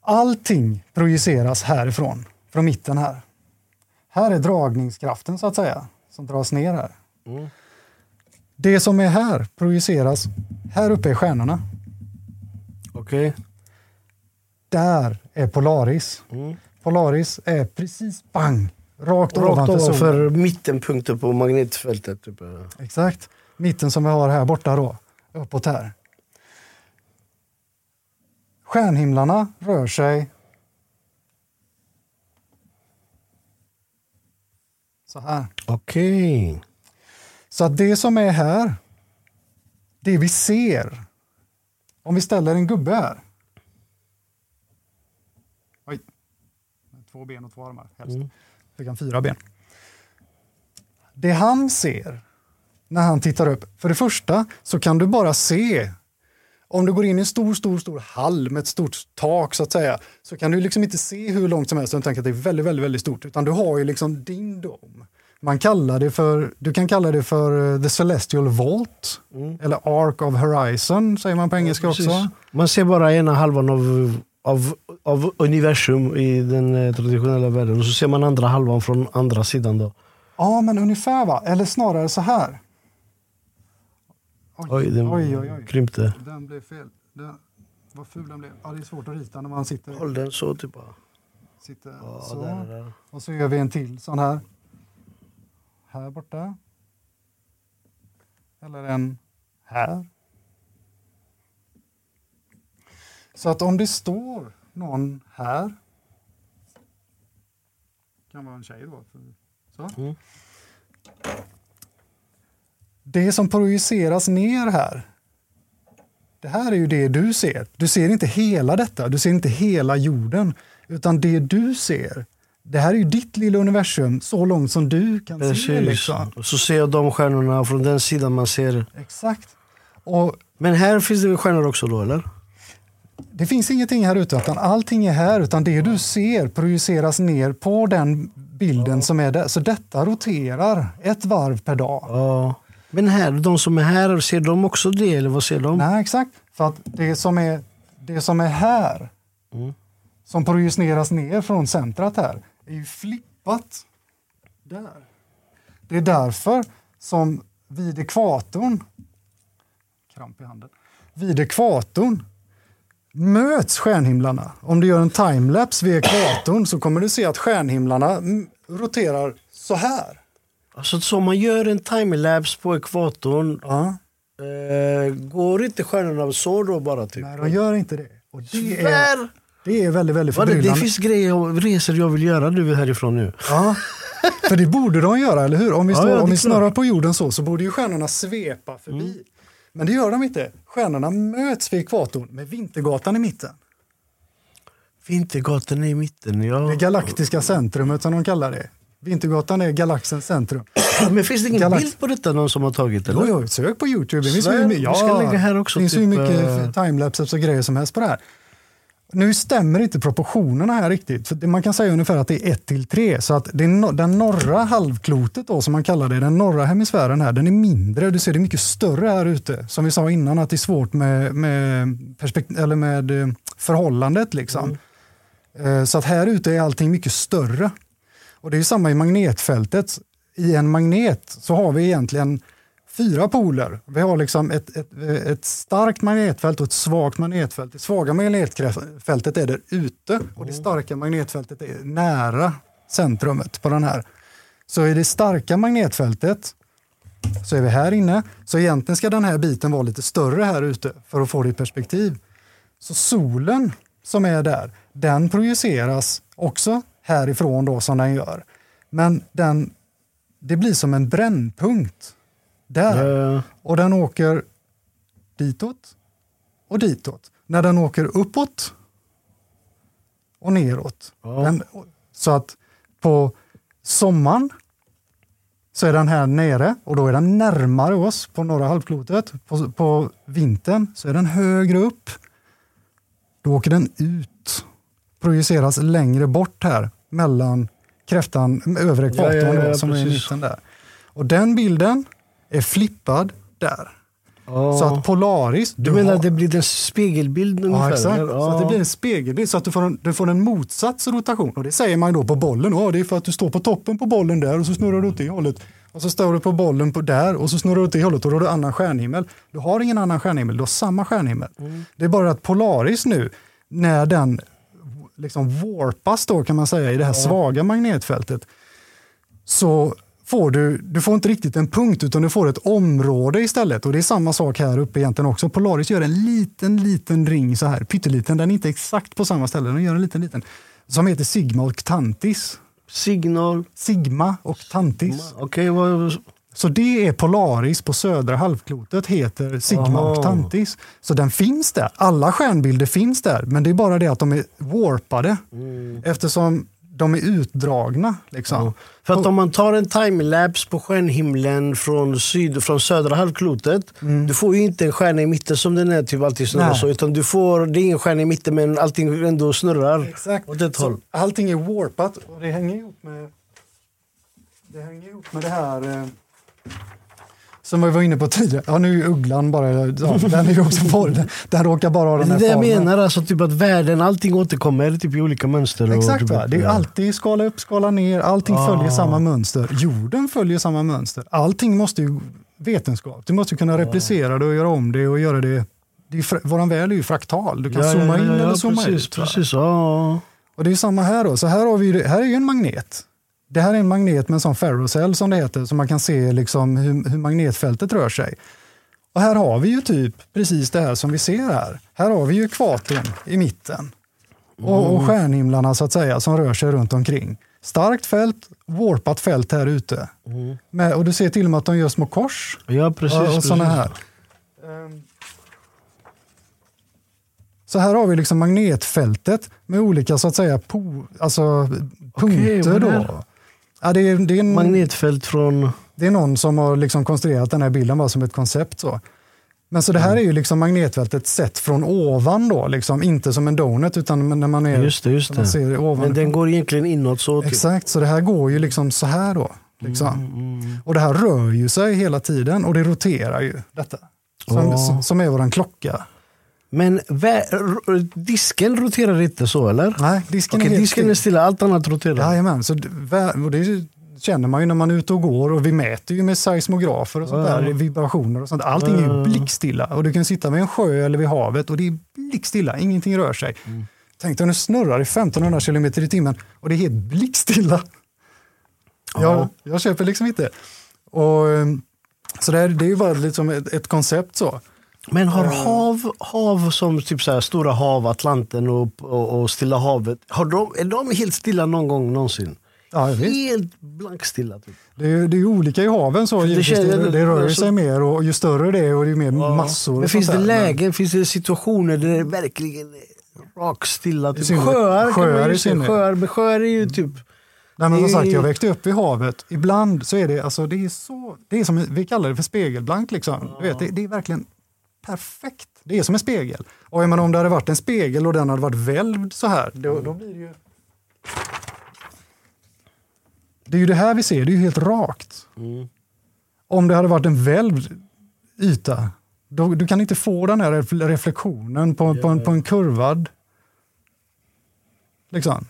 allting projiceras härifrån, från mitten här. Här är dragningskraften så att säga, som dras ner här. Mm. Det som är här projiceras, här uppe är stjärnorna. Okej. Där är Polaris. Mm. Polaris är precis bang, rakt, Rakt ovanför solen. ovanför mittenpunkten på magnetfältet. Typ. Exakt. Mitten som vi har här borta då, uppåt här. Stjärnhimlarna rör sig så här. Okej. Så att det som är här, det vi ser, om vi ställer en gubbe här. Oj, två ben och två armar helst. Mm. Fick han fyra ben. Det han ser när han tittar upp, för det första så kan du bara se om du går in i en stor, stor, stor hall med ett stort tak så att säga, så kan du liksom inte se hur långt som helst och tänka att det är väldigt, väldigt, väldigt stort, utan du har ju liksom din dom. Man kallar det för, du kan kalla det för eh, the celestial vault, eller arc of horizon säger man på engelska Precis. också. Man ser bara ena halvan av, av, av universum i den eh, traditionella världen och så ser man andra halvan från andra sidan. Då. Ja, men ungefär va, eller snarare så här. Oj, Oj, den oj, oj, oj. krympte. Den blev fel. Den, vad ful den blev. Ja, det är svårt att rita när man sitter, Håll den så typ. bara. sitter Ja, så. där, där. Och så gör vi en till sån här. Här borta. Eller en här. Så att om det står någon här. Kan vara en tjej då. Så. Mm. Det som projiceras ner här. Det här är ju det du ser. Du ser inte hela detta. Du ser inte hela jorden. Utan det du ser. Det här är ju ditt lilla universum så långt som du kan se. Precis. Liksom. Och så ser jag de stjärnorna från den sidan man ser. Exakt. Och Men här finns det stjärnor också då eller? det finns ingenting här ute, utan allting är här. Utan det du ser projiceras ner på den bilden som är där. Så detta roterar ett varv per dag. Ja. Men här, de som är här, ser de också det eller vad ser de? Nej, exakt. För att det som är, det som är här, Mm. som projiceras ner från centrat här, är ju flippat där. Det är därför som vid ekvatorn, kramp i handen, vid ekvatorn möts stjärnhimlarna. Om du gör en timelapse vid ekvatorn så kommer du se att stjärnhimlarna roterar så här. Alltså så man gör en timelapse på ekvatorn, Ja. eh, går inte stjärnorna så då bara? Typ? Nej, de gör inte det. Och det är, det är väldigt, väldigt Vad det, förbryllande. finns grejer, resor jag vill göra nu härifrån nu. Ja. För det borde de göra, eller hur? Om vi, Ja, står, ja, om vi snurrar på jorden så, så borde ju stjärnorna svepa förbi. Mm. Men det gör de inte. Stjärnorna möts vid ekvatorn med Vintergatan i mitten. Vintergatan är i mitten. Ja. Det galaktiska centrumet som de kallar det. Vintergatan är galaxens centrum. <clears throat> Men finns det ingen Galax- bild på detta någon som har tagit? Eller? Jo, jo, sök på Youtube. Det finns Så ju, är- my- vi ska lägga här också, det finns typ, mycket eh, timelapses och grejer som helst på det här. Nu stämmer inte proportionerna här riktigt. För man kan säga ungefär att det är 1 till 3. Så att det no, den norra halvklotet då, som man kallar det, den norra hemisfären här, den är mindre. Du ser det är mycket större här ute. Som vi sa innan att det är svårt med, med, eller med eh, förhållandet. Liksom. Eh, Så att här ute är allting mycket större. Och det är samma i magnetfältet. I en magnet så har vi egentligen fyra poler. Vi har liksom ett, ett, ett starkt magnetfält och ett svagt magnetfält. Det svaga magnetfältet är där ute och det starka magnetfältet är nära centrumet på den här. Så i det starka magnetfältet så är vi här inne. Så egentligen ska den här biten vara lite större här ute för att få det i perspektiv. Så solen som är där, den projiceras också härifrån då som den gör. Men den, det blir som en brännpunkt där. Ja. Och den åker ditåt och ditåt. När den åker uppåt och neråt. Ja. Den, så att på sommaren så är den här nere och då är den närmare oss på norra halvklotet. På, på vintern så är den högre upp. Då åker den ut, projiceras längre bort här mellan kräftan, övre ekvatorn Ja, ja, ja, som är i precis. mitten där. Och den bilden är flippad där. Ja. Så att Polaris... du menar har- att det blir en spegelbild ungefär? Ja, exakt. eller? Så att det blir en spegelbild så att du får en, du får en motsats rotation. Och det säger man då på bollen. Ja, det är för att du står på toppen på bollen där och så snurrar du åt det hållet. Och så står du på bollen på där och så snurrar du åt det hållet och då har du annan stjärnhimmel. Du har ingen annan stjärnhimmel, du har samma stjärnhimmel. Mm. Det är bara att Polaris nu, när den liksom warpas då kan man säga i det här svaga magnetfältet, så får du, du får inte riktigt en punkt utan du får ett område istället. Och det är samma sak här uppe egentligen också. Polaris gör en liten, liten ring så här, pytteliten. Den är inte exakt på samma ställe, den gör en liten, liten. Som heter Sigma och Tantis. Signal? Sigma och Tantis. Okej, vad... Så det är Polaris på södra halvklotet, heter Sigma Aha. och Tantis. Så den finns där. Alla stjärnbilder finns där, men det är bara det att de är warpade. Eftersom de är utdragna. Liksom. Ja. För att om man tar en timelapse på stjärnhimlen från, syd, från södra halvklotet. Du får ju inte en stjärna i mitten som den är typ alltid snurrar så. Utan du får, det är ingen stjärna i mitten men allting ändå snurrar Exakt. åt ett håll. allting är warpat och det hänger ihop med det, hänger ihop med det här eh, som vi var inne på tidigare. Ja, nu är ugglan bara, ja, den är ju också på, den, råkar bara ha den här det jag formen. menar, alltså, typ att världen, allting återkommer typ, i olika mönster. och Exakt, typ, va? det är alltid skala upp, skala ner, allting Ah. följer samma mönster. Jorden följer samma mönster. Allting måste ju vetenskap. Du måste ju kunna replicera det och göra om det och göra det. det är, fra- våran värld är ju fraktal. Du kan zooma in eller zooma precis, ut. va? Precis, ja. Och det är samma här då. Så här, har vi, det- här är ju en magnet. Det här är en magnet med en sån ferrocell som det heter, så man kan se liksom hur, hur magnetfältet rör sig. Och här har vi ju typ precis det här som vi ser här. Här har vi ju ekvatorn i mitten. Och, och stjärnhimlarna så att säga som rör sig runt omkring. Starkt fält, warpat fält här ute. Med, och du ser till och med att de gör små kors. Ja, precis. och, och såna här. Så här har vi liksom magnetfältet med olika så att säga po, alltså, punkter. är då. Ja, det, är, det, är en, Magnetfält från... det är någon som har liksom konstruerat den här bilden bara som ett koncept. Så. Men så det här är ju liksom magnetfältet sett från ovan då, liksom, inte som en donut utan när man är Just det, just det. ser ovan. Men den går egentligen inåt så. Typ. Exakt, så det här går ju liksom så här då. Liksom. Mm, Och det här rör ju sig hela tiden och det roterar ju detta. Som, som, som är våran klocka. Men disken roterar inte så eller? Nej, disken Okej, är disken är stilla, allt annat roterar. Jajamän, så och det känner man ju när man är ute och går och vi mäter ju med seismografer och sånt där, vibrationer och sånt. Allting är ju blickstilla och du kan sitta vid en sjö eller vid havet och det är blickstilla, ingenting rör sig. Mm. Tänk dig om du snurrar i 1500 km i timmen och det är helt blickstilla. Ja. Jag, jag köper liksom inte. Och, ehm, så det, är, det är ju bara liksom ett, ett koncept så. Men har hav, hav som typ så här, Stora hav, Atlanten och, och, och Stilla havet, har de, är de helt stilla någon gång någonsin? Ja. Helt blankstilla. Typ. Det är, det är olika i haven så. Det känns- Det, det rör alltså- sig mer och ju större det är och ju mer massor. Men finns det lägen, finns det situationer där det verkligen är rakstilla? Typ. Sjöar, kan sjöar i säga. sjöar, men sjöar är ju typ... Nej, men som sagt, jag växte upp i havet. Ibland så är det, alltså, det är så, det är som, vi kallar det för spegelblankt. Liksom. Du vet, det, det är verkligen perfekt. Det är som en spegel. Och jag menar, om det hade varit en spegel och den hade varit välvd så här, då, då blir det ju... Det är ju det här vi ser, det är ju helt rakt. Om det hade varit en välvd yta, då, du kan inte få den här ref- reflektionen på, på, en, på en kurvad... Liksom.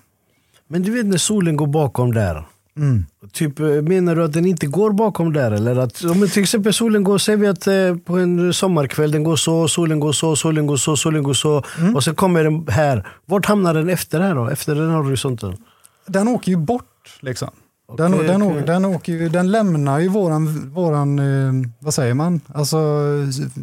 Men du vet när solen går bakom där. Mm. Typ, eh, menar du att den inte går bakom där? Eller att, om till exempel solen går, säger vi att eh, på en sommarkväll den går så, solen går så, solen går så, solen går så. Mm. Och sen kommer den här. Vart hamnar den efter här då? Efter den horisonten? den åker ju bort. Liksom. Den, Okej, den, okej. åker, den, åker ju, den lämnar ju våran, våran eh, vad säger man, alltså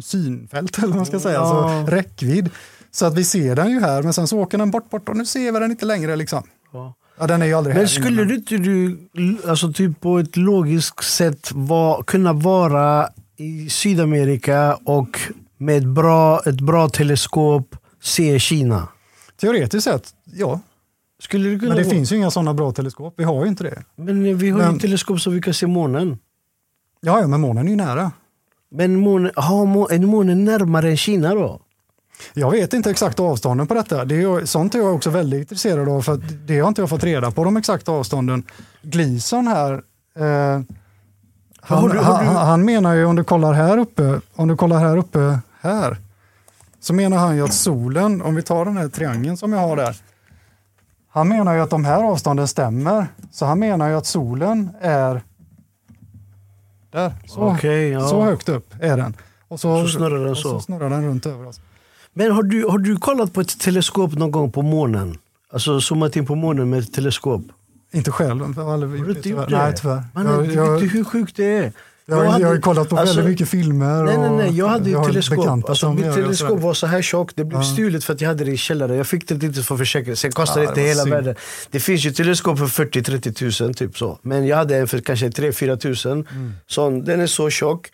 synfält eller vad man ska säga, Ja. alltså räckvidd. Så att vi ser den ju här, men sen så åker den bort, bort och nu ser vi den inte längre. Liksom. Ja. Ja, den är ju aldrig Men här. skulle du inte du, alltså typ på ett logiskt sätt va, kunna vara i Sydamerika och med ett bra, ett bra teleskop se Kina? Teoretiskt sett, ja. Skulle du kunna Men det vara- finns ju inga sådana bra teleskop. Vi har ju inte det. Men vi har ju Men- ett teleskop så vi kan se månen. Ja, ja men månen är ju nära. Men månen, har må, är månen närmare än Kina då? Jag vet inte exakt avstånden på detta. Det är, ju- sånt är jag också väldigt intresserad av för det har inte jag fått reda på de exakta avstånden. Gleason här, eh, han, du- han, han menar ju om du kollar här uppe, om du kollar här uppe här, så menar han ju att solen, om vi tar den här triangeln som jag har där, han menar ju att de här avstånden stämmer. Så han menar ju att solen är där, så, Okej, ja. så högt upp är den. Och så, Så snurrar den så. så snurrar den runt över oss. Men har du, har du kollat på ett teleskop någon gång på månen? Alltså zoomat in på månen med ett teleskop? Inte själv. Jag har aldrig Har du inte tyvärr. gjort det? Nej, tyvärr. Man, jag, du jag, vet hur sjukt det är? jag, jag, hade- har kollat på alltså- väldigt mycket filmer. Nej, nej, nej. Jag hade ju teleskop. Alltså, mitt teleskop var så här tjockt. Det blev Ja. stulet för att jag hade det i källaren. Jag fick det inte för försäkring. Sen kostade Ja, det inte hela synd. världen. Det finns ju teleskop för 40-30 tusen. Typ så. Men jag hade en för kanske 3-4 tusen. Mm. Sån, den är så tjock.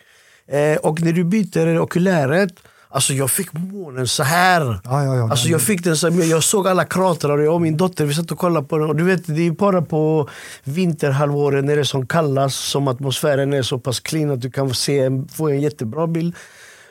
Eh, och när du byter okuläret. Alltså jag fick månen så här. Ja, ja, ja, Alltså jag fick den så här, jag såg alla kratrar och jag och min dotter vi satt och kollade på den. Och du vet det är bara på vinterhalvåret när det är som kallast som atmosfären är så pass clean att du kan se en, få en jättebra bild.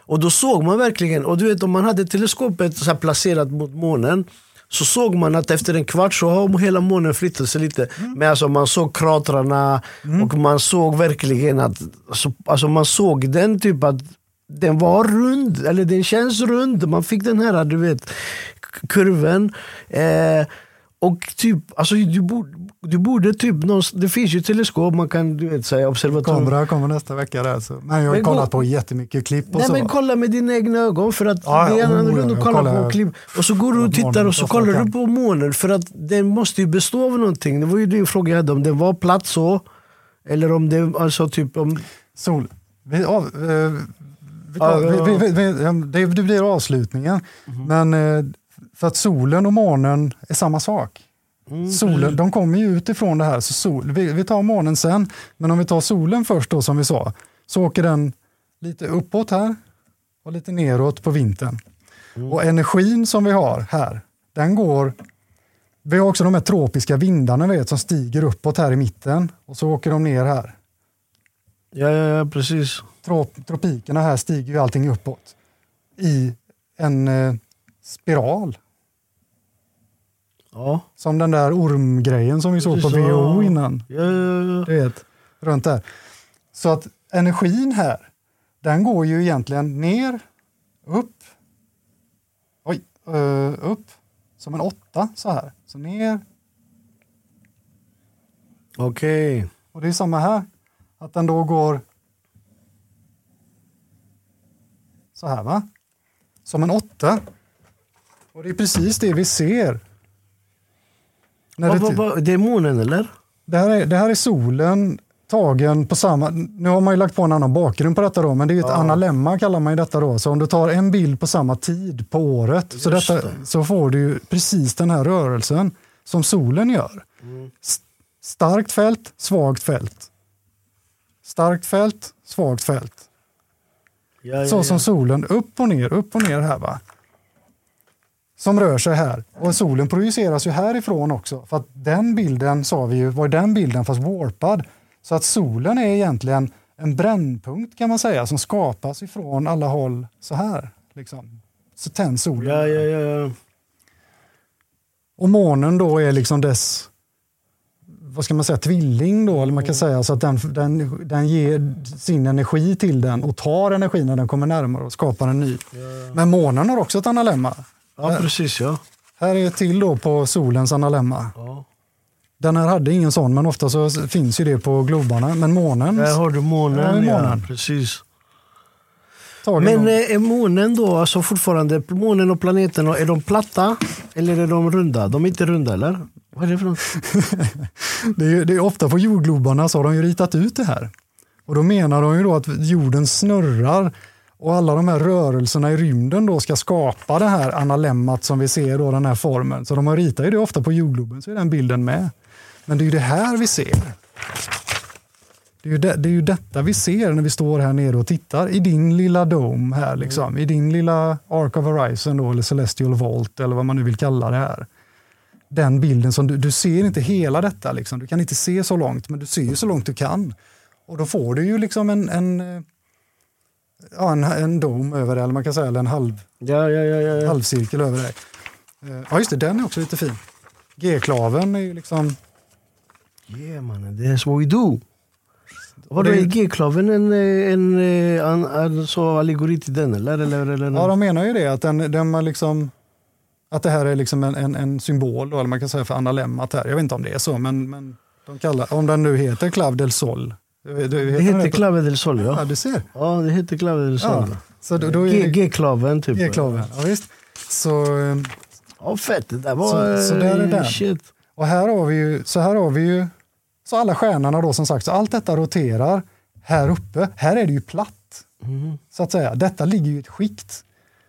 Och då såg man verkligen, och du vet om man hade teleskopet så placerat mot månen så såg man att efter en kvart så har hela månen flyttat sig lite. Men alltså man såg kratrarna och man såg verkligen att, alltså, alltså man såg den typ att den var rund, eller den känns rund. Man fick den här du vet kurven. Eh, och typ, alltså du borde, du borde typ, någonstans- det finns ju teleskop man kan du vet, säga observatorium. Kamera kommer nästa vecka där. Så. Men jag har Men kollat på jättemycket klipp och Nej så. men kolla med dina egna ögon för att Ja, det är oh, annorlunda ja, att kolla på klipp. Och så går du och tittar och så kollar du på månen för att den måste ju bestå av någonting. Det var ju din fråga jag hade, om den var platt så eller om det alltså typ om... Sol. Vi, av, eh, vi tar, Ja, ja, vi, vi, vi, ja, det, det blir avslutningen. Mhm. Men eh, för att solen och månen är samma sak. Mm, Solen, de kommer ju utifrån det här. Så sol, vi, vi tar månen sen, men om vi tar solen först då som vi sa, så åker den lite uppåt här och lite neråt på vintern. Mm. Och energin som vi har här, den går... Vi har också de här tropiska vindarna vet, som stiger uppåt här i mitten och så åker de ner här. Ja, ja, ja precis. Trop, tropikerna här stiger ju allting uppåt i en eh, spiral. Ja. Som den där ormgrejen som vi såg på. WHO innan. Ja, ja. Du vet, runt där. Så att energin här, den går ju egentligen ner, upp, oj, eh, upp, som en åtta så här. Så ner, Okej. och det är samma här. Att den då går så här va? Som en åtta. Och det är precis det vi ser. När det, vad- vad- Det är månen eller? det, här är, det här är solen tagen på samma... Nu har man ju lagt på en annan bakgrund på detta då, men det är ju ett analemma kallar man ju detta då. Så om du tar en bild på samma tid på året så, detta, så får du ju precis den här rörelsen som solen gör. S- Starkt fält, svagt fält. Starkt fält, svagt fält. Ja, ja, Så ja. som solen, upp och ner, upp och ner här va. Som rör sig här. Och solen projiceras ju härifrån också. För att den bilden, sa vi ju, var den bilden fast warpad. Så att solen är egentligen en brännpunkt kan man säga som skapas ifrån alla håll så här. Liksom. Så tänds solen. Ja, ja, ja. Och månen då är liksom dess vad ska man säga, tvilling då, eller man kan säga så att den, den, den ger sin energi till den och tar energi när den kommer närmare och skapar en ny. Men månen har också ett analemma. ja precis ja. Här är ett till då på solens analemma. ja. Den här hade ingen sån, men ofta så finns ju det på globarna. Men månen Där har du månen. Ja, månen. precis. Men, eh, är månen då, alltså fortfarande, månen och planeterna, är de platta eller är de runda? De är inte runda eller? Vad är det för något? <laughs> det, är, det är ofta på jordglobarna så har de ju ritat ut det här. Och då menar de ju då att jorden snurrar och alla de här rörelserna i rymden då ska skapa det här analemmat som vi ser då, den här formen. Så de har ritat ju det ofta på jordgloben så är den bilden med. Men det är ju det här vi ser. Det är, ju det, det är ju detta vi ser när vi står här nere och tittar i din lilla dome här, liksom, i din lilla Ark of Horizon då, eller Celestial Vault eller vad man nu vill kalla det här. Den bilden som du, du ser inte hela detta, liksom. du kan inte se så långt, men du ser ju så långt du kan. Och då får du ju liksom en, en, eh, ja, en, en dome över det, eller man kan säga, eller en halv, Ja, ja, ja. halvcirkel över dig. Eh, Ja, just det, den är också lite fin. G-klaven är ju liksom, Yeah mannen, det är så we do. Det- du i G-klaven en, eh, en, en, en så allegori till den eller? eller, eller ja de menar ju det, att, den, den man liksom, att det här är liksom en, en, en symbol, eller man kan säga för analemmat här. Jag vet inte om det är så, men, men de kallar, om den nu heter Clav del Sol. Det, det heter Clave del Sol Ja, ja. du ser. Ja, det heter Clave del Sol. Ja, så då, då G-klaven typ. G-klaven. Ja, visst. Så, eh, Ja, fett. Det där var... Så- så där är den. Shit. Och här har vi ju, så här har vi ju, så alla stjärnorna då som sagt, så allt detta roterar här uppe. Här är det ju platt, Mhm. så att säga. Detta ligger ju i ett skikt.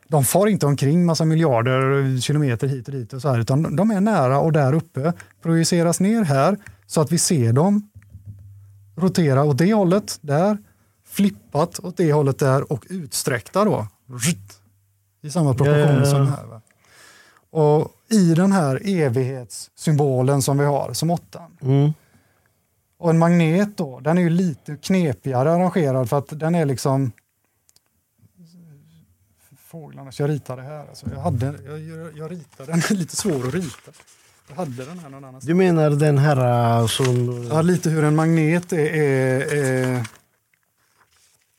De far inte omkring massa miljarder kilometer hit och dit och så här, utan de- är nära och där uppe, projiceras ner här så att vi ser dem rotera åt det hållet där, flippat åt det hållet där och utsträckta då. I samma ja, ja. som här. Va? Och i den här evighetssymbolen som vi har som åttan. Mm. Och en magnet då, den är ju lite knepigare arrangerad för att den är liksom fåglarna, så jag ritade här. Alltså jag, hade, jag, jag, ritade den, <laughs> lite svår att rita. Jag hade den här någon annanstans. Du menar den här eh, som... Ja, lite hur en magnet är, är, är...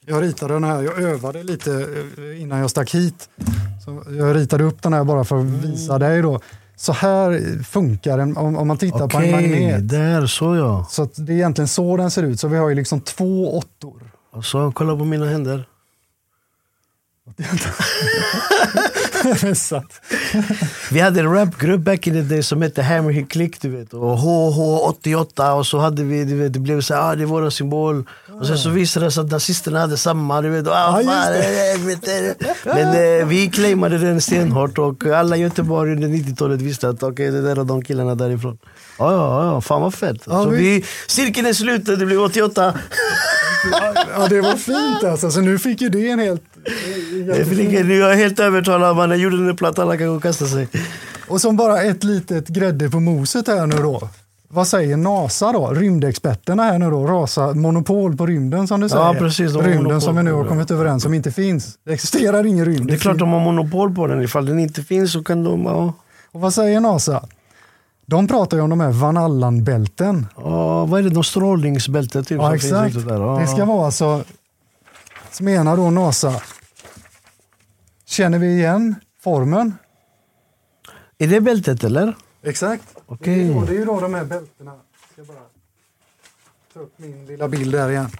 Jag ritade den här, jag övade lite eh, innan jag stack hit. Så jag ritade upp den här bara för att visa dig då. Så här funkar den om, om man tittar på en magnet. där så ja. Så det är egentligen så den ser ut. Så vi har ju liksom två åttor. Och så, kolla på mina händer. <laughs> Vi hade en rapgrupp back in the day som hette Hammer Hit Click, du vet. Och HH88 och så hade vi, du vet, det blev så här, ah, det är vår symbol. Och sen så visade det sig att nazisterna hade samma, du vet. Och, ah, fan. Men eh, vi claimade den stenhårt och alla i Göteborg under 90-talet visste att okej, det där är de killarna därifrån. Ja, ja, ja, fan vad fett. Så vi, cirkeln är sluten, det blev 88. <laughs> ja, det var fint alltså. Så nu fick ju det en helt... Nu är jag helt övertalad, man. Jag gjorde den platt, alla kan gå och kasta sig. Och som bara ett litet grädde på moset här nu då. Vad säger NASA då? Rymdexperterna här nu då, rasa monopol på rymden som du säger. Ja, precis, Rymden som vi nu har kommit överens om inte finns. Det existerar ingen rymd. Det är klart de har monopol på den. Ifall den inte finns så kan de... Ja, Och vad säger NASA? De pratar ju om de här Van Allen-bälten. Ja, vad är det? De strålningsbältet typ, Ja, exakt. där. Ja. Det ska vara alltså, så menar då NASA, känner vi igen formen? Är det bältet eller? Exakt. Okej. Det, är det är ju då de här bältena. Jag ska bara ta upp min lilla bild där igen.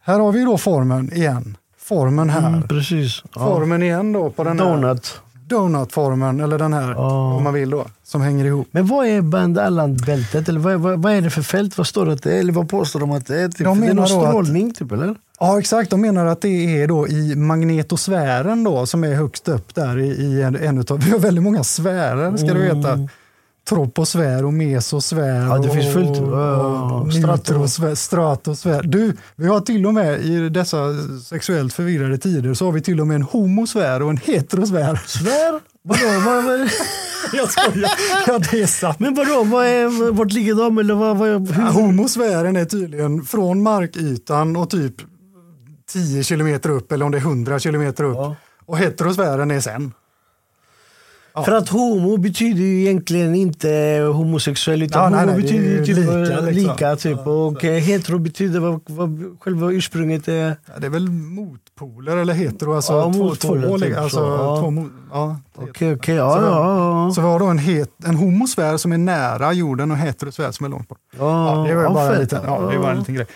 Här har vi då formen igen. Formen här. Mm, precis. Ja. Formen igen då på den Donut. Donutformen, eller den här Ja. om man vill då, som hänger ihop. Men vad är Band Alland-bältet? Eller vad, vad, vad är det för fält? Vad står det att det är? Eller vad påstår de att det är? Typ? De det är någon då att- strålning typ eller? Ja exakt, de menar att det är då i magnetosfären då som är högst upp där i, i en, en utav, <laughs> vi har väldigt många sfärer ska du veta. Troposfär och mesosfär. Ja, det finns fullt. och- Ja, stratosfär. Du, vi har till och med i dessa sexuellt förvirrade tider så har vi till och med en homosfär och en heterosfär. Svär? Vadå? Vad, vad, <laughs> Jag skojar. Ja, det är sant. men vadå? Vad är, vart ligger de? Eller vad, vad, Ja, hur? homosfären är tydligen från markytan och typ 10 kilometer upp eller om det är 100 kilometer upp. Ja. Och heterosfären är sen. Ja. För att homo betyder ju egentligen inte homosexuell utan Ja, homo nej, är betyder ju typ lika, lika. liksom. typ. och eh, hetero betyder vad, vad själva ursprunget är. Ja, det är väl motpoler eller hetero, alltså Ja, två, motpoler, två, typ alltså, så, ja. två mo- ja, Okej, okej. Ja, Så- ja, ja. Så vi har då en, het, en homosfär som är nära jorden och heterosfär som är långt bort. ja. Ja, det var ja, bara en liten, ja, det var en liten grej.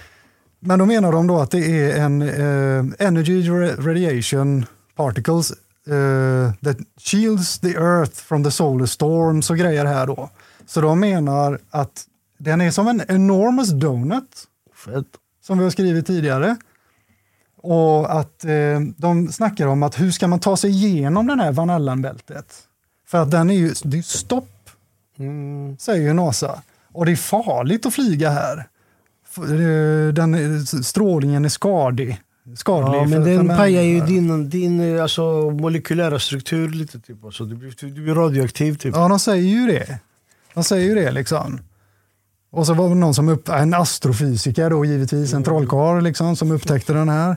Men då menar de då att det är en eh, energy ra- radiation particles eh, that shields the earth from the solar storms och grejer här då. Så de menar att den är som en enormous donut Fett. som vi har skrivit tidigare. Och att eh, de snackar om att hur ska man ta sig igenom den här Van Allen-bältet? För att den är ju, det är stopp Mm. säger ju NASA. Och det är farligt att flyga här. Eh, Den, är- strålningen är skadlig. Skadlig Ja, men den pajar ju din, din alltså, molekylära struktur lite. Typ. Alltså, du, blir, du blir radioaktiv typ. Ja, de säger ju det. De säger ju det liksom. Och så var det någon som upp, en astrofysiker då givetvis, en trollkarl liksom, som upptäckte den här.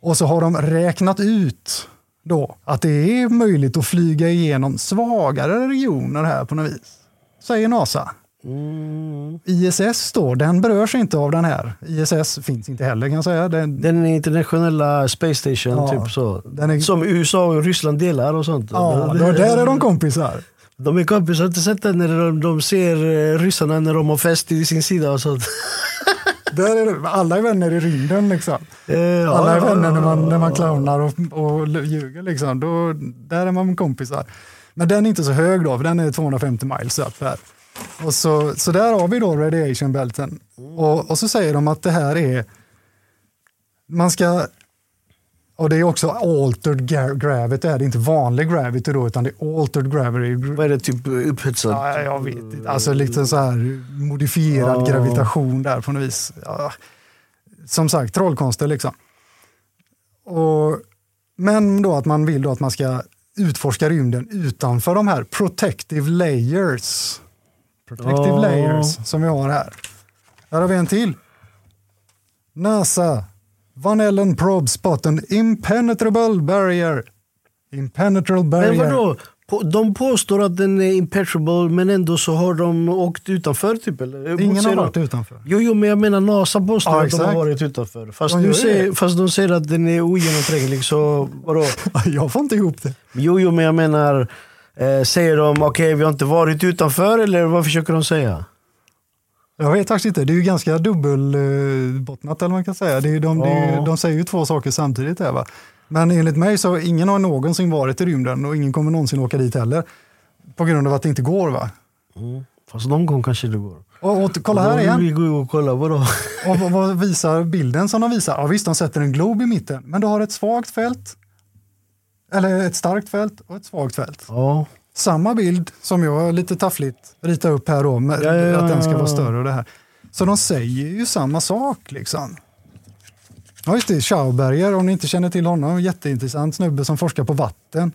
Och så har de räknat ut då att det är möjligt att flyga igenom svagare regioner här på något vis. Säger NASA. Mm. ISS då, den berörs inte av den här. ISS finns inte heller kan jag säga. Den, Den internationella space station, Ja, typ så. den är- Som USA och Ryssland delar och sånt. ja, då, där är de kompisar. De är kompisar, inte sett det när de, de ser eh, ryssarna när de har fest i sin sida och sånt. <laughs> Där är det, alla är vänner i rymden liksom. Eh, ja, Alla är vänner när man, när man clownar och, och ljuger. Liksom. Då, där är man kompisar. Men den är inte så hög då, för den är 250 miles upp här. Och så, så där har vi då radiation belten. Och, och så säger de att det här är, man ska, och det är också altered gra- gravity, det är inte vanlig gravity då, utan det är altered gravity. Vad är det, typ upphetsad? Ja, jag vet inte. Alltså lite så här modifierad Ja. gravitation där på något vis. Ja. Som sagt, trollkonster liksom. Och, men då att man vill då att man ska utforska rymden utanför de här protective layers. Protective Ja. layers som vi har här. Här har vi en till. NASA. Van Ellen probe spot an impenetrable barrier. Impenetrable barrier. Men vadå? De påstår att den är impenetrable men ändå så har de åkt utanför typ eller? Ingen har varit utanför. Jo, jo, men jag menar NASA påstår Ja, att de har varit utanför. Fast, De säger, fast de säger att den är ogenomtränglig så vadå? <laughs> Jag får inte ihop det. Jo, jo, men jag menar, eh, säger de okej vi har inte varit utanför eller vad försöker de säga? Jag vet faktiskt inte. Det är ju ganska dubbelbottnat eller vad man kan säga. Det är, de, det är, Ja. de säger ju två saker samtidigt. Här, va? Men enligt mig så ingen har någonsin varit i rymden och ingen kommer någonsin åka dit heller. På grund av att det inte går. va? Fast någon gång kanske det går. Och, och kolla här igen. Vi går och kolla, vadå? Och vad, vad visar bilden som de visar? Ja visst, de sätter en glob i mitten. Men du har ett svagt fält. Eller ett starkt fält och ett svagt fält. Ja. Samma bild som jag lite taffligt ritar upp här då, med Ja, ja, att den ska vara större och det här. Så de säger ju samma sak liksom. Ja just det, Schauberger, om ni inte känner till honom, jätteintressant snubbe som forskar på vatten.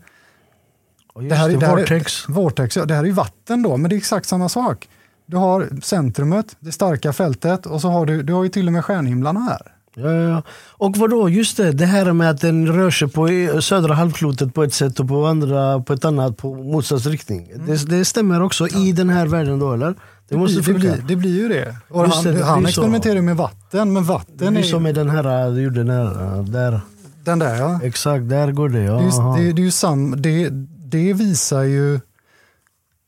Just Det här, är- det, det här Vortex. Är, vortex, ja, det här är vatten då, men det är exakt samma sak. Du har centrumet, det starka fältet och så har du, du har ju till och med stjärnhimlarna här. Ja, ja, ja. Och vadå, just det, det här med att den rör sig på södra halvklotet på ett sätt och på andra på ett annat på motsatt riktning. Det, det stämmer också i den här världen då eller? Det måste det, funka. blir, det blir ju det. Och Just han det, det han blir så. experimenterar med vatten, men Det vatten blir är som med den här du gjorde när, där. den där ja. Exakt, där går det. Ja. Det är, ju- det, det är ju sam, det, det visar ju...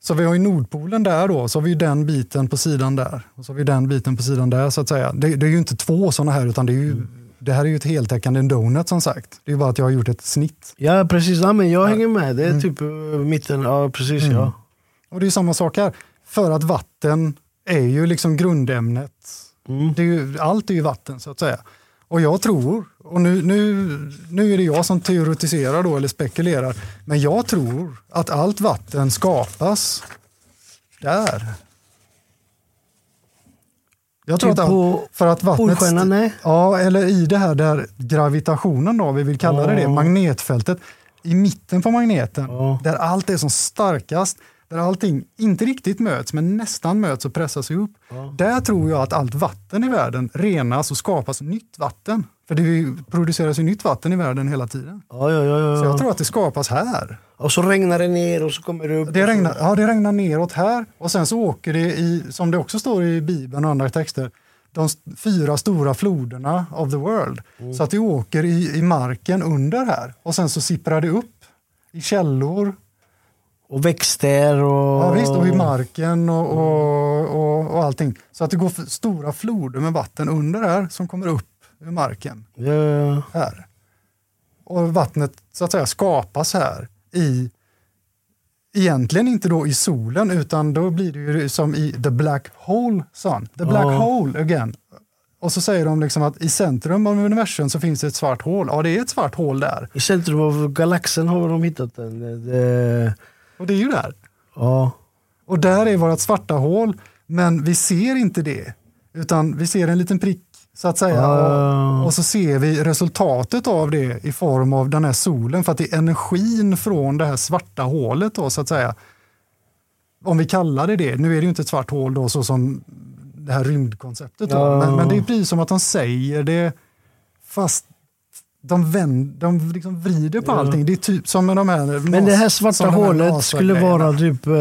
Så vi har ju Nordpolen där då, så har vi den biten på sidan där. Och så har vi den biten på sidan där så att säga. Det, det är ju inte två sådana här utan det är ju, det här är ju ett heltäckande donut som sagt. Det är ju bara att jag har gjort ett snitt. Ja precis, ja, men jag hänger med. Det är typ uh, mitten, ja precis Mm. ja. Och det är ju samma sak här. För att vatten är ju liksom grundämnet. Mm. Är ju, allt är ju vatten så att säga. Och jag tror, och nu, nu, nu är det jag som teoretiserar då eller spekulerar, men jag tror att allt vatten skapas Där. Jag tror Typ att på för att vattnet... Polstjärnan. Ja, eller i det här där gravitationen då, vi vill kalla det det, magnetfältet. I mitten på magneten, Ja. där allt är som starkast, där allting inte riktigt möts, men nästan möts och pressas ihop. Ja. Där tror jag att allt vatten i världen renas och skapas nytt vatten. För det produceras ju nytt vatten i världen hela tiden. Ja, ja, ja, Så ja. jag tror att det skapas här. Och så regnar det ner och så kommer det upp. Det så- regnar, ja, det regnar neråt här och sen så åker det i, som det också står i Bibeln och andra texter, de fyra stora floderna of the world. Mm. Så att det åker i, i marken under här och sen så sipprar det upp i källor, Och växter och... ja, visst, och i marken och, och, och, och allting. Så att det går stora floder med vatten under här som kommer upp ur marken ja, här. Och vattnet så att säga skapas här i egentligen inte då i solen utan då blir det ju som i the black hole sun. The black Ja. hole again. Och så säger de liksom att i centrum av universum så finns det ett svart hål. Ja, det är ett svart hål där. I centrum av galaxen har de hittat den. Det, Och det är ju där. ja. Och där är vårt svarta hål, men vi ser inte det. Utan vi ser en liten prick så att säga. Ja. Och, och så ser vi resultatet av det i form av den här solen. För att det är energin från det här svarta hålet då så att säga. Om vi kallar det det. Nu är det ju inte ett svart hål då så som det här rymdkonceptet. Då. Men, men det är precis som att de säger det fast de, vänd, de liksom vrider på Ja. allting. Det är typ som med de här Men det här svarta hålet skulle vara typ eh,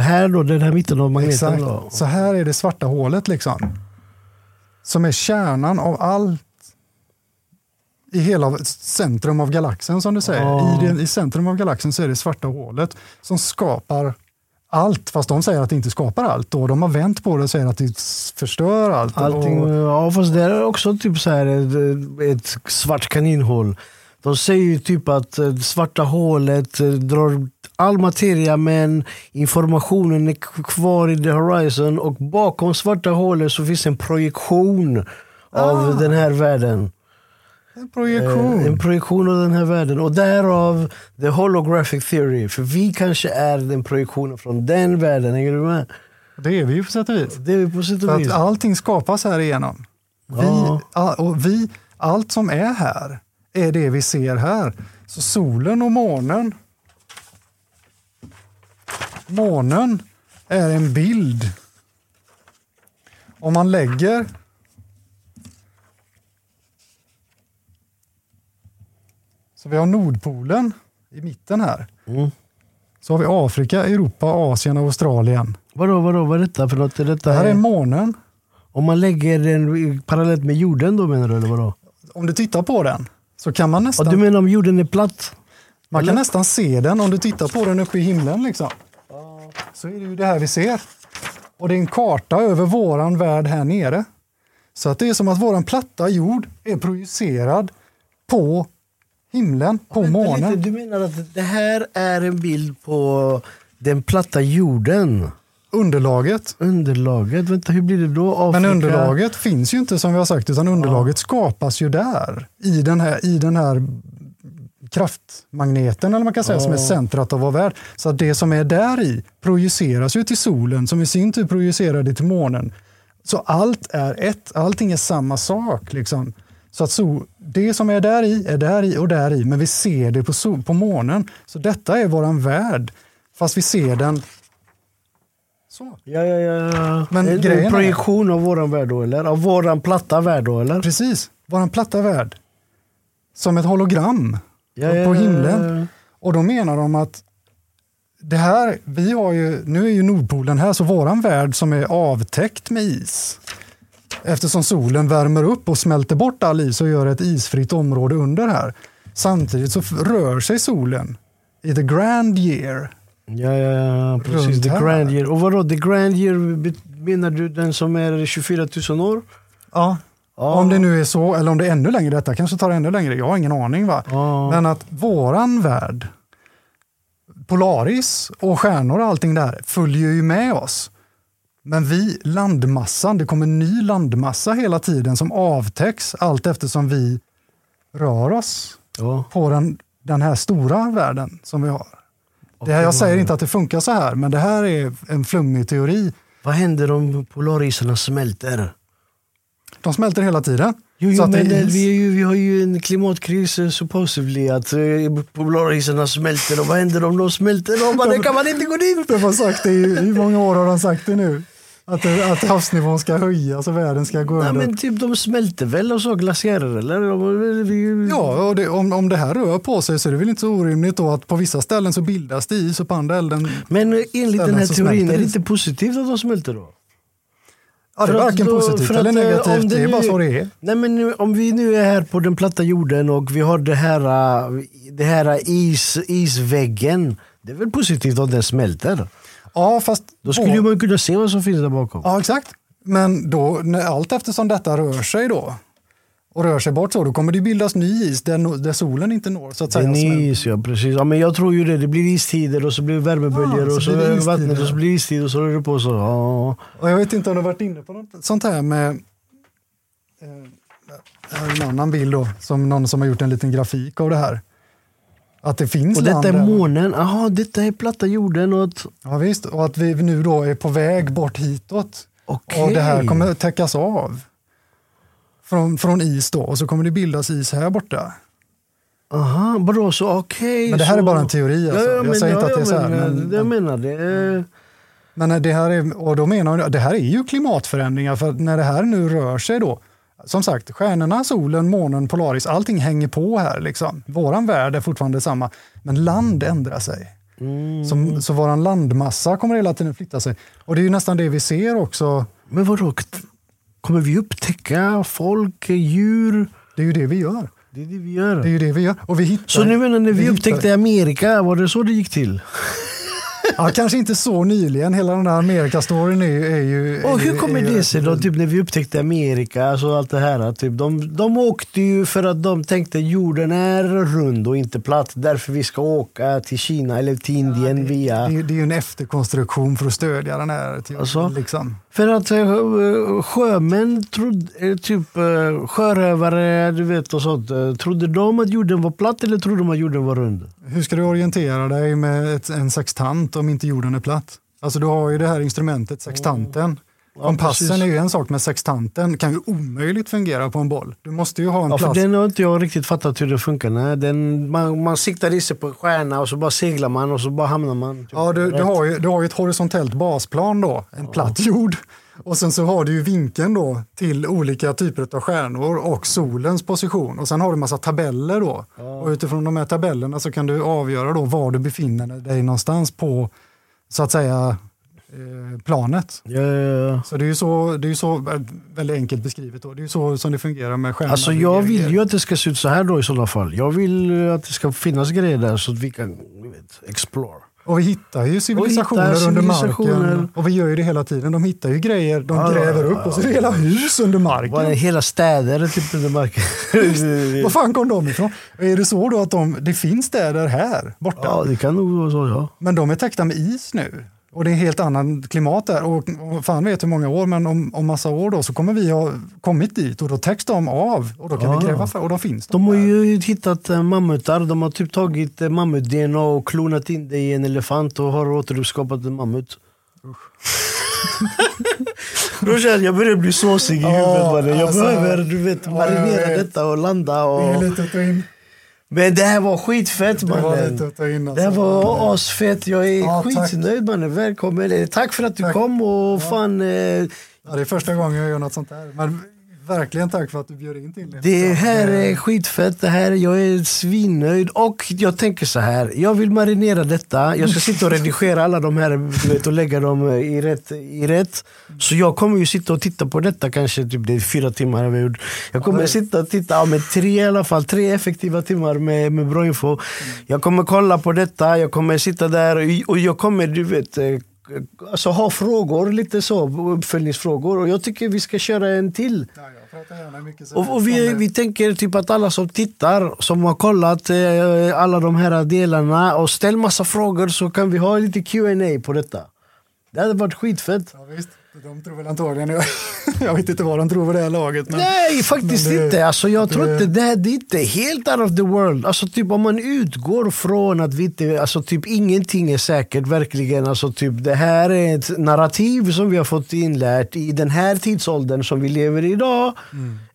här då, den här mitten av magneten. Exakt. Då. Så här är det svarta hålet liksom. Som är kärnan av allt i hela centrum av galaxen som du säger. Ja. I, det, I centrum av galaxen så är det svarta hålet som skapar allt. Fast de säger att det inte skapar allt. Och de har vänt på det och säger att det förstör allt. Allting, och, ja fast det är också typ så här ett, ett svart kaninhål. De säger ju typ att eh, svarta hålet eh, drar all materia men informationen är kvar i the horizon och bakom svarta hålet så finns en projektion av Ah. den här världen. En projektion. Eh, En projektion av den här världen. Och därav the holographic theory. För vi kanske är den projektionen från den världen. Hänger du med? det är vi ju på sätt och vis. Det är vi på sätt För och vis. att allting skapas här igenom. Vi, Ja. all, och vi, allt som är här är det vi ser här. Så solen och månen. Månen är en bild. Om man lägger Så vi har Nordpolen i mitten här. Mm. Så har vi Afrika, Europa, Asien och Australien. Vadå, vadå, vad är detta för något? Är detta Det här är månen. Om man lägger den parallellt med jorden då menar du? Eller vadå? Om du tittar på den så kan man nästan, du menar om jorden är platt? man kan eller? nästan se den om du tittar på den uppe i himlen. Liksom. Så är det ju det här vi ser. Och det är en karta över våran värld här nere. Så att det är som att våran platta jord är projicerad på himlen, på Vänta månen. lite, Du menar att det här är en bild på den platta jorden? Underlaget. Underlaget? Vänta, hur blir det då? Afrika? Men underlaget finns ju inte som vi har sagt, utan underlaget skapas ju där. I den här, i den här kraftmagneten, eller man kan säga, som är Ja. centrat av vår värld. Så att det som är där i projiceras ju till solen, som i sin tur projicerar det till månen. Så allt är ett, allting är samma sak. Liksom. Så att so, det som är där i är där i och där i, men vi ser det på, sol, på månen. Så detta är våran värld, fast vi ser den så. Ja, ja, ja. Men en, grejen är- en projektion av våran värld då, eller? Av våran platta värld då, eller? Precis, våran platta värld. Som ett hologram Ja, på ja, himlen. ja. Och då menar de att det här, vi har ju, nu är ju Nordpolen här, så våran värld som är avtäckt med is. Eftersom solen värmer upp och smälter bort all is och gör ett isfritt område under här. Samtidigt så rör sig solen i the grand year. Ja, ja, ja, precis. The grand year. Och vadå, the grand year, menar du den som är 24 000 år? Ja. Ja. Om det nu är så, eller om det är ännu längre, detta kanske tar ännu längre, jag har ingen aning. va. Ja. Men att våran värld, Polaris och stjärnor och allting där följer ju med oss. Men vi, landmassan, det kommer ny landmassa hela tiden som avtäcks allt eftersom vi rör oss Ja. på den, den här stora världen som vi har. Det här, jag säger inte att det funkar så här, men det här är en flummig teori. Vad händer om polarisarna smälter? De smälter hela tiden. Jo, jo men är vi, är ju, vi har ju en klimatkris eh, supposedly att eh, polarisarna smälter och vad händer om de smälter? Och bara, det kan man inte gå dit! <laughs> De har sagt det i, hur många år har de sagt det nu? Att, det- att havsnivån ska höjas och världen ska gå Nej, under. men typ de smälter väl och så glaciärer eller? Ja, och det, om, om det här rör på sig så är det väl inte så orimligt då att på vissa ställen så bildas det is och på andra elden Men enligt den här teorin är det inte positivt att de smälter då? Ja, det är varken då- positivt eller eh, negativt, om det är nu- bara så det är. Nej men nu, om vi nu är här på den platta jorden och vi har det här, eh, det här is, isväggen. Det är väl positivt om den smälter? Ja, fast... Då skulle ju man kunna se vad som finns där bakom. Ja, exakt. Men då, när, allt eftersom detta rör sig då och rör sig bort så, då kommer det bildas ny is där, där solen inte når. Så att Det är säga. Som en- is, ja precis. Ja, men jag tror ju det. Det blir istider och så blir det värmeböljor Ja, och så, blir det är det vattnet och så blir det istid och så rör det på så. Ja. Och jag vet inte om du har varit inne på något sånt här med eh, är en annan bild då, som någon som har gjort en liten grafik av det här. Att det finns Och detta är månen. Jaha, detta är platta jorden. Och att, Ja, visst, och att vi nu då är på väg bort hitåt. Okej. Och det här kommer täckas av. Från, från is då, och så kommer det bildas is här borta. Aha, vadå så okej. Men det här så... är bara en teori. Alltså. jag men- säger inte att det är så här. men, Men, jag menar det. men det här är, och då menar jag, det här är ju klimatförändringar. För när det här nu rör sig då, som sagt, stjärnorna, solen, månen, Polaris, allting hänger på här. Liksom. Våran värld är fortfarande samma, men land ändrar sig. Mm. Så, så våran landmassa kommer hela tiden flytta sig. Och det är ju nästan det vi ser också. Men vadå? Kommer vi upptäcka folk, djur? Det är ju det vi gör. Det är det vi gör. Det är ju det vi gör. Och vi hittar, Så nu menar när vi hittar- upptäckte Amerika, var det så det gick till? <laughs> Ja, kanske inte så nyligen. Hela den här Amerikastoryn är, är ju... Och hur kommer det sig då, typ när vi upptäckte Amerika, alltså allt det här, typ, de, de åkte ju för att de tänkte jorden är rund och inte platt, därför vi ska åka till Kina eller till Indien via... Det, är- det är ju en efterkonstruktion för att stödja den här teorin. Alltså? Liksom. För att eh, sjömän, trodde, eh, typ eh, sjörövare du vet och sånt, trodde de att jorden var platt eller trodde de att jorden var rund? Hur ska du orientera dig med ett, en sextant om inte jorden är platt? Alltså du har ju det här instrumentet, sextanten. Ja, Kompassen precis. är ju en sak, men sextanten kan ju omöjligt fungera på en boll. Du måste ju ha en Ja, för plats. den har inte jag riktigt fattat hur det funkar. Nej, den, man, man siktar i sig på en stjärna och så bara seglar man och så bara hamnar man. typ Ja, du, du, har ju, du har ju ett horisontellt basplan då, en platt jord. Och sen så har du ju vinkeln då till olika typer av stjärnor och solens position. Och sen har du massa tabeller då. Och utifrån de här tabellerna så kan du avgöra då var du befinner dig någonstans på, så att säga, eh, planet. Ja, ja, ja. Så det är ju så, det är så väldigt enkelt beskrivet då. Det är ju så som det fungerar med stjärnor. Alltså jag vill ju att det ska se ut så här då i sådana fall. Jag vill att det ska finnas grejer där så att vi kan vet, explore. Och vi hittar ju civilisationer hittar under civilisationer. marken. Och vi gör ju det hela tiden. De hittar ju grejer, de Ja, gräver ja, upp och så är det hela hus under marken. Hela städer typ under marken. Var fan kom de ifrån? Är det så då att de, det finns städer här borta, ja, det kan nog vara så ja. men de är täckta med is nu? Och det är helt annan klimat där. Och, och fan vet hur många år, men om, om massa år då så kommer vi ha kommit dit och då täcks de av och då kan Ja. vi gräva för och då finns de. De har där. ju hittat eh, mammutar. De har typ tagit eh, mammut-DNA och klonat in det i en elefant och har återuppskapat en mammut. Brorsan, <laughs> jag börjar bli såsig i huvudet. mannen. Jag alltså, behöver du vet, marinera jag vet. detta och landa. Det är Och... lite att ta in. Men det här var skitfett Det var mannen. lite att ta in. Det Alltså. här var asfett. Jag är Ja, skitnöjd mannen. Välkommen. Tack för att du Tack. kom och fan. Eh, Ja, det är första gången jag gör något sånt här. Men verkligen tack för att du bjöd in till det. Det här Ja, är skitfett, det här, jag är svinnöjd och jag tänker så här, jag vill marinera detta, jag ska sitta och redigera alla de här vet, och lägga dem i rätt, i rätt. Så jag kommer ju sitta och titta på detta kanske, typ, det är fyra timmar vi gjort. Jag kommer Ja. sitta och titta, ja, med tre i alla fall, tre effektiva timmar med, med bra info. Jag kommer kolla på detta, jag kommer sitta där och, jag kommer du vet eh, Alltså ha frågor, lite så, uppföljningsfrågor och jag tycker vi ska köra en till. Ja, jag Och, och vi, vi tänker typ att alla som tittar, som har kollat eh, alla de här delarna och ställ massa frågor så kan vi ha lite Q&A på detta. Det hade varit skitfett. Ja. De tror väl antagligen, jag, <laughs> jag vet inte vad de tror på det här laget. Men, Nej, faktiskt men det- inte. Alltså, jag tror det- inte det, det är inte helt out of the world. Alltså, typ, om man utgår från att vi inte, alltså, typ, ingenting är säkert, verkligen. Alltså, typ, det här är ett narrativ som vi har fått inlärt i den här tidsåldern som vi lever i idag.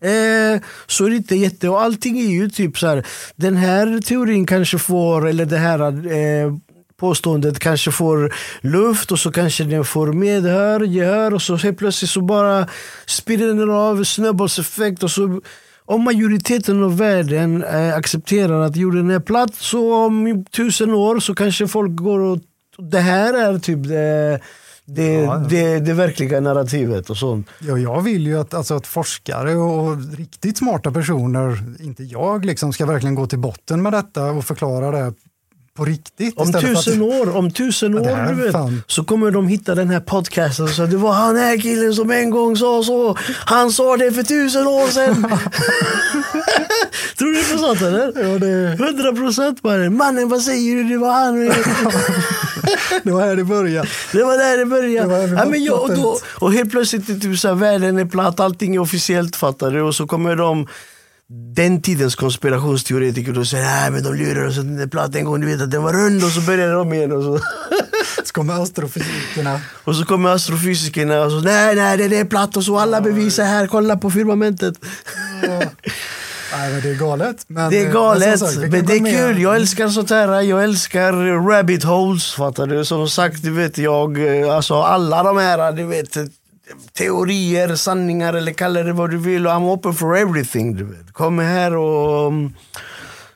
Eh, så är det inte jätte... Och allting är ju typ så här, den här teorin kanske får, eller det här eh, påståendet kanske får luft och så kanske den får medhör, gehör och så helt plötsligt så bara sprider den av snöbollseffekt och så om majoriteten av världen eh, accepterar att jorden är platt så om tusen år så kanske folk går och det här är typ det, det, Ja, ja. det, det verkliga narrativet och sånt. Ja, jag vill ju att, alltså, att forskare och riktigt smarta personer, inte jag, liksom, ska verkligen gå till botten med detta och förklara det på riktigt. Om för att- tusen år, om tusen Ja, år här vet, så kommer de hitta den här podcasten och säga det var han här killen som en gång sa så. Han sa det för tusen år sedan. <laughs> Tror du på sånt eller? Ja, det, Hundra procent bara. Mannen vad säger du? Det var han. <laughs> det var här det började. Det var där det började. Det över ja, men jag, och, då, och helt plötsligt är typ så här, världen är platt, allting är officiellt fattar du? Och så kommer de den tidens konspirationsteoretiker och säger nej men de lurar oss att den är platt en gång, du vet att den var rund och så börjar de igen. Och så. <laughs> Så kommer astrofysikerna. Och så kommer astrofysikerna och så nej, nej, det är platt och så alla bevisar här, kolla på firmamentet. Nej, men det är galet. Men, Det är eh, galet, som sagt, men det är kul. Jag älskar sånt här. Jag älskar rabbit holes, fattar du? Som sagt, du vet jag, eh, alltså alla de här, du vet, teorier, sanningar eller kalla det vad du vill. I'm open for everything, du vet. Kom här och... um,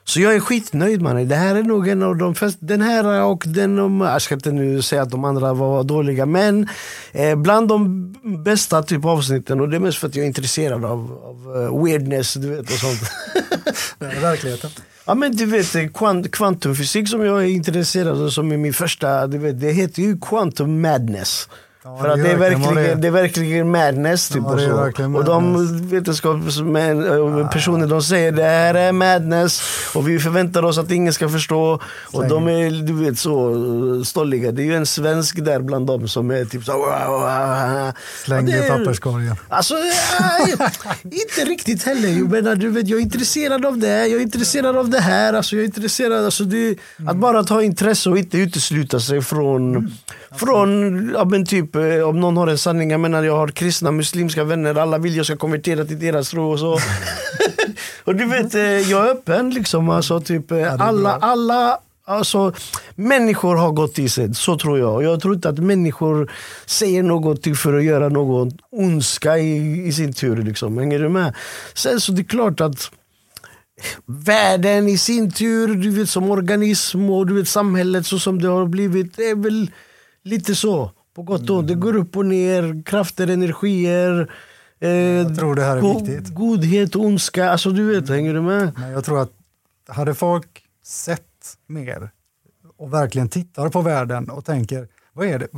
Så jag är skitnöjd mannen. Det här är nog en av de första, den här och den om, jag ska inte nu säga att de andra var dåliga, men eh, bland de bästa typ avsnitten och det är mest för att jag är intresserad av, av eh, weirdness du vet och sånt. <laughs> Verkligheten. Ja men du vet eh, kvant, kvantumfysik som jag är intresserad av som är min första, du vet, det heter ju quantum madness. Ja, För att det är, verkligen det det är verkligen madness. Typ, Ja, och, så. verkligen och de madness. vetenskapsmän, äh, personer de säger det här är madness och vi förväntar oss att ingen ska förstå. Och Släng. de är du vet så eh, stolliga. Det är ju en svensk där bland dem som är typ så. Släng det i papperskorgen. Alltså, <laughs> inte riktigt heller. Jag, menar, du vet, jag är intresserad av det, jag är intresserad av det här. Alltså, jag är intresserad, alltså, det, Att bara ta intresse och inte utesluta sig från, från ja, men typ, eh, om någon har en sanning. Jag menar, jag har kristna muslimska vänner, alla vill jag ska konvertera till deras tro. Och, så. <laughs> och du vet, eh, jag är öppen liksom. Alltså, typ, eh, alla, alla Alltså, människor har gått i sig, så tror jag. Jag tror inte att människor säger något för att göra någon ondska i, i sin tur. Liksom. Hänger du med? Sen så det är klart att världen i sin tur, du vet som organism och du vet samhället så som det har blivit, det är väl lite så. På gott och ont. Det går upp och ner, krafter, energier. Eh, Jag tror det här är go- viktigt. Godhet ondska. Alltså du vet, hänger du med? Men jag tror att hade folk sett mer och verkligen tittar på världen och tänker, vad är det,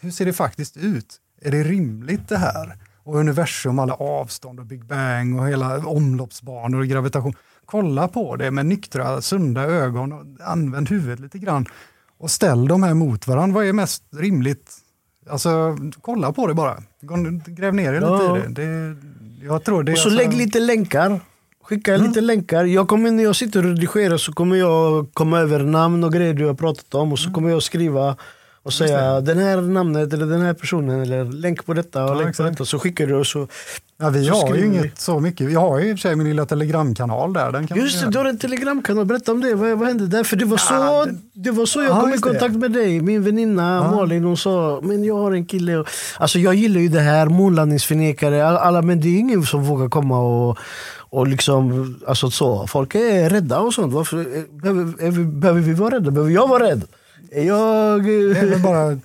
hur ser det faktiskt ut? Är det rimligt det här? Och universum, alla avstånd och Big Bang och hela omloppsbanor och gravitation. Kolla på det med nyktra, sunda ögon och använd huvudet lite grann. Och ställ de här mot varandra. Vad är mest rimligt? Alltså, kolla på det bara. Gräv ner er Ja. lite i det. det. Jag tror det Och så alltså- lägg lite länkar. Skicka lite länkar. Jag kommer, när jag sitter och redigerar så kommer jag komma över namn och grejer du har pratat om och så kommer jag skriva och säga den här namnet eller den här personen eller länk på detta och Ja, länk på exakt. detta. Så skickar du och så. Ja, vi Så har ju skriver vi. inget så mycket. Jag har ju i och för sig min lilla telegramkanal där. Den kan Just det, du har en telegramkanal. Berätta om det. Vad, vad hände där? För det var så, Ja, det- det var så jag Ja, kom i just det. kontakt med dig. Min väninna Ja. Malin hon sa men jag har en kille. Alltså jag gillar ju det här, månlandningsförnekare. Alla, men det är ingen som vågar komma och och liksom, alltså så, folk är rädda och sånt. Varför, eh, behöver, vi, behöver vi vara rädda? Behöver jag vara rädd? Jag... Det är väl bara,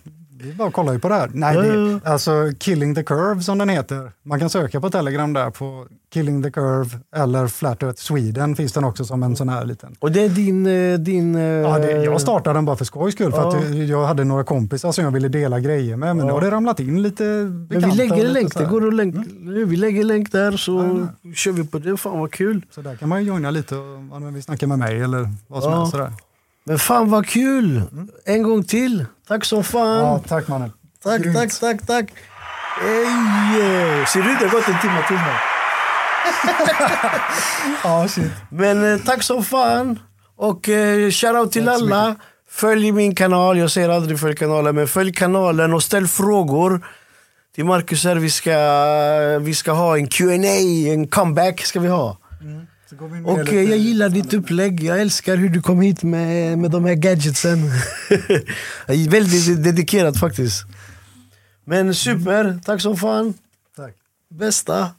vi bara kollar ju på det här. Nej, det, alltså Killing the Curve som den heter. Man kan söka på Telegram där på Killing the Curve eller Flat Earth Sweden finns den också som en sån här liten. Och det är din... eh, din eh, Ja, det, jag startade den bara för skojs skull för att jag- hade några kompisar som jag ville dela grejer med men nu Ja. har det ramlat in lite Men bekanta. vi lägger en länk, det går att länk, vi lägger länk där så Ja, kör vi på det. Fan vad kul. Så där kan man ju joina lite och om vi snackar med mig eller vad som Ja. helst. Sådär. Men fan vad kul! En gång till. Tack som fan. Ja, tack mannen. tack, grymt. tack, tack, tack. Ej, ser du, det har gått en timme till här. <laughs> Ja, shit. Men eh, tack som fan. Och eh, shoutout till alla. Följ min kanal. Jag säger aldrig följ kanalen, men följ kanalen och ställ frågor till Marcus här. Vi ska, vi ska ha en Q&A, en comeback ska vi ha. Med Och jag gillar ditt upplägg. Jag älskar hur du kom hit med, med de här gadgetsen. <laughs> Väldigt dedikerat faktiskt. Men super, tack som fan. Tack. Bästa.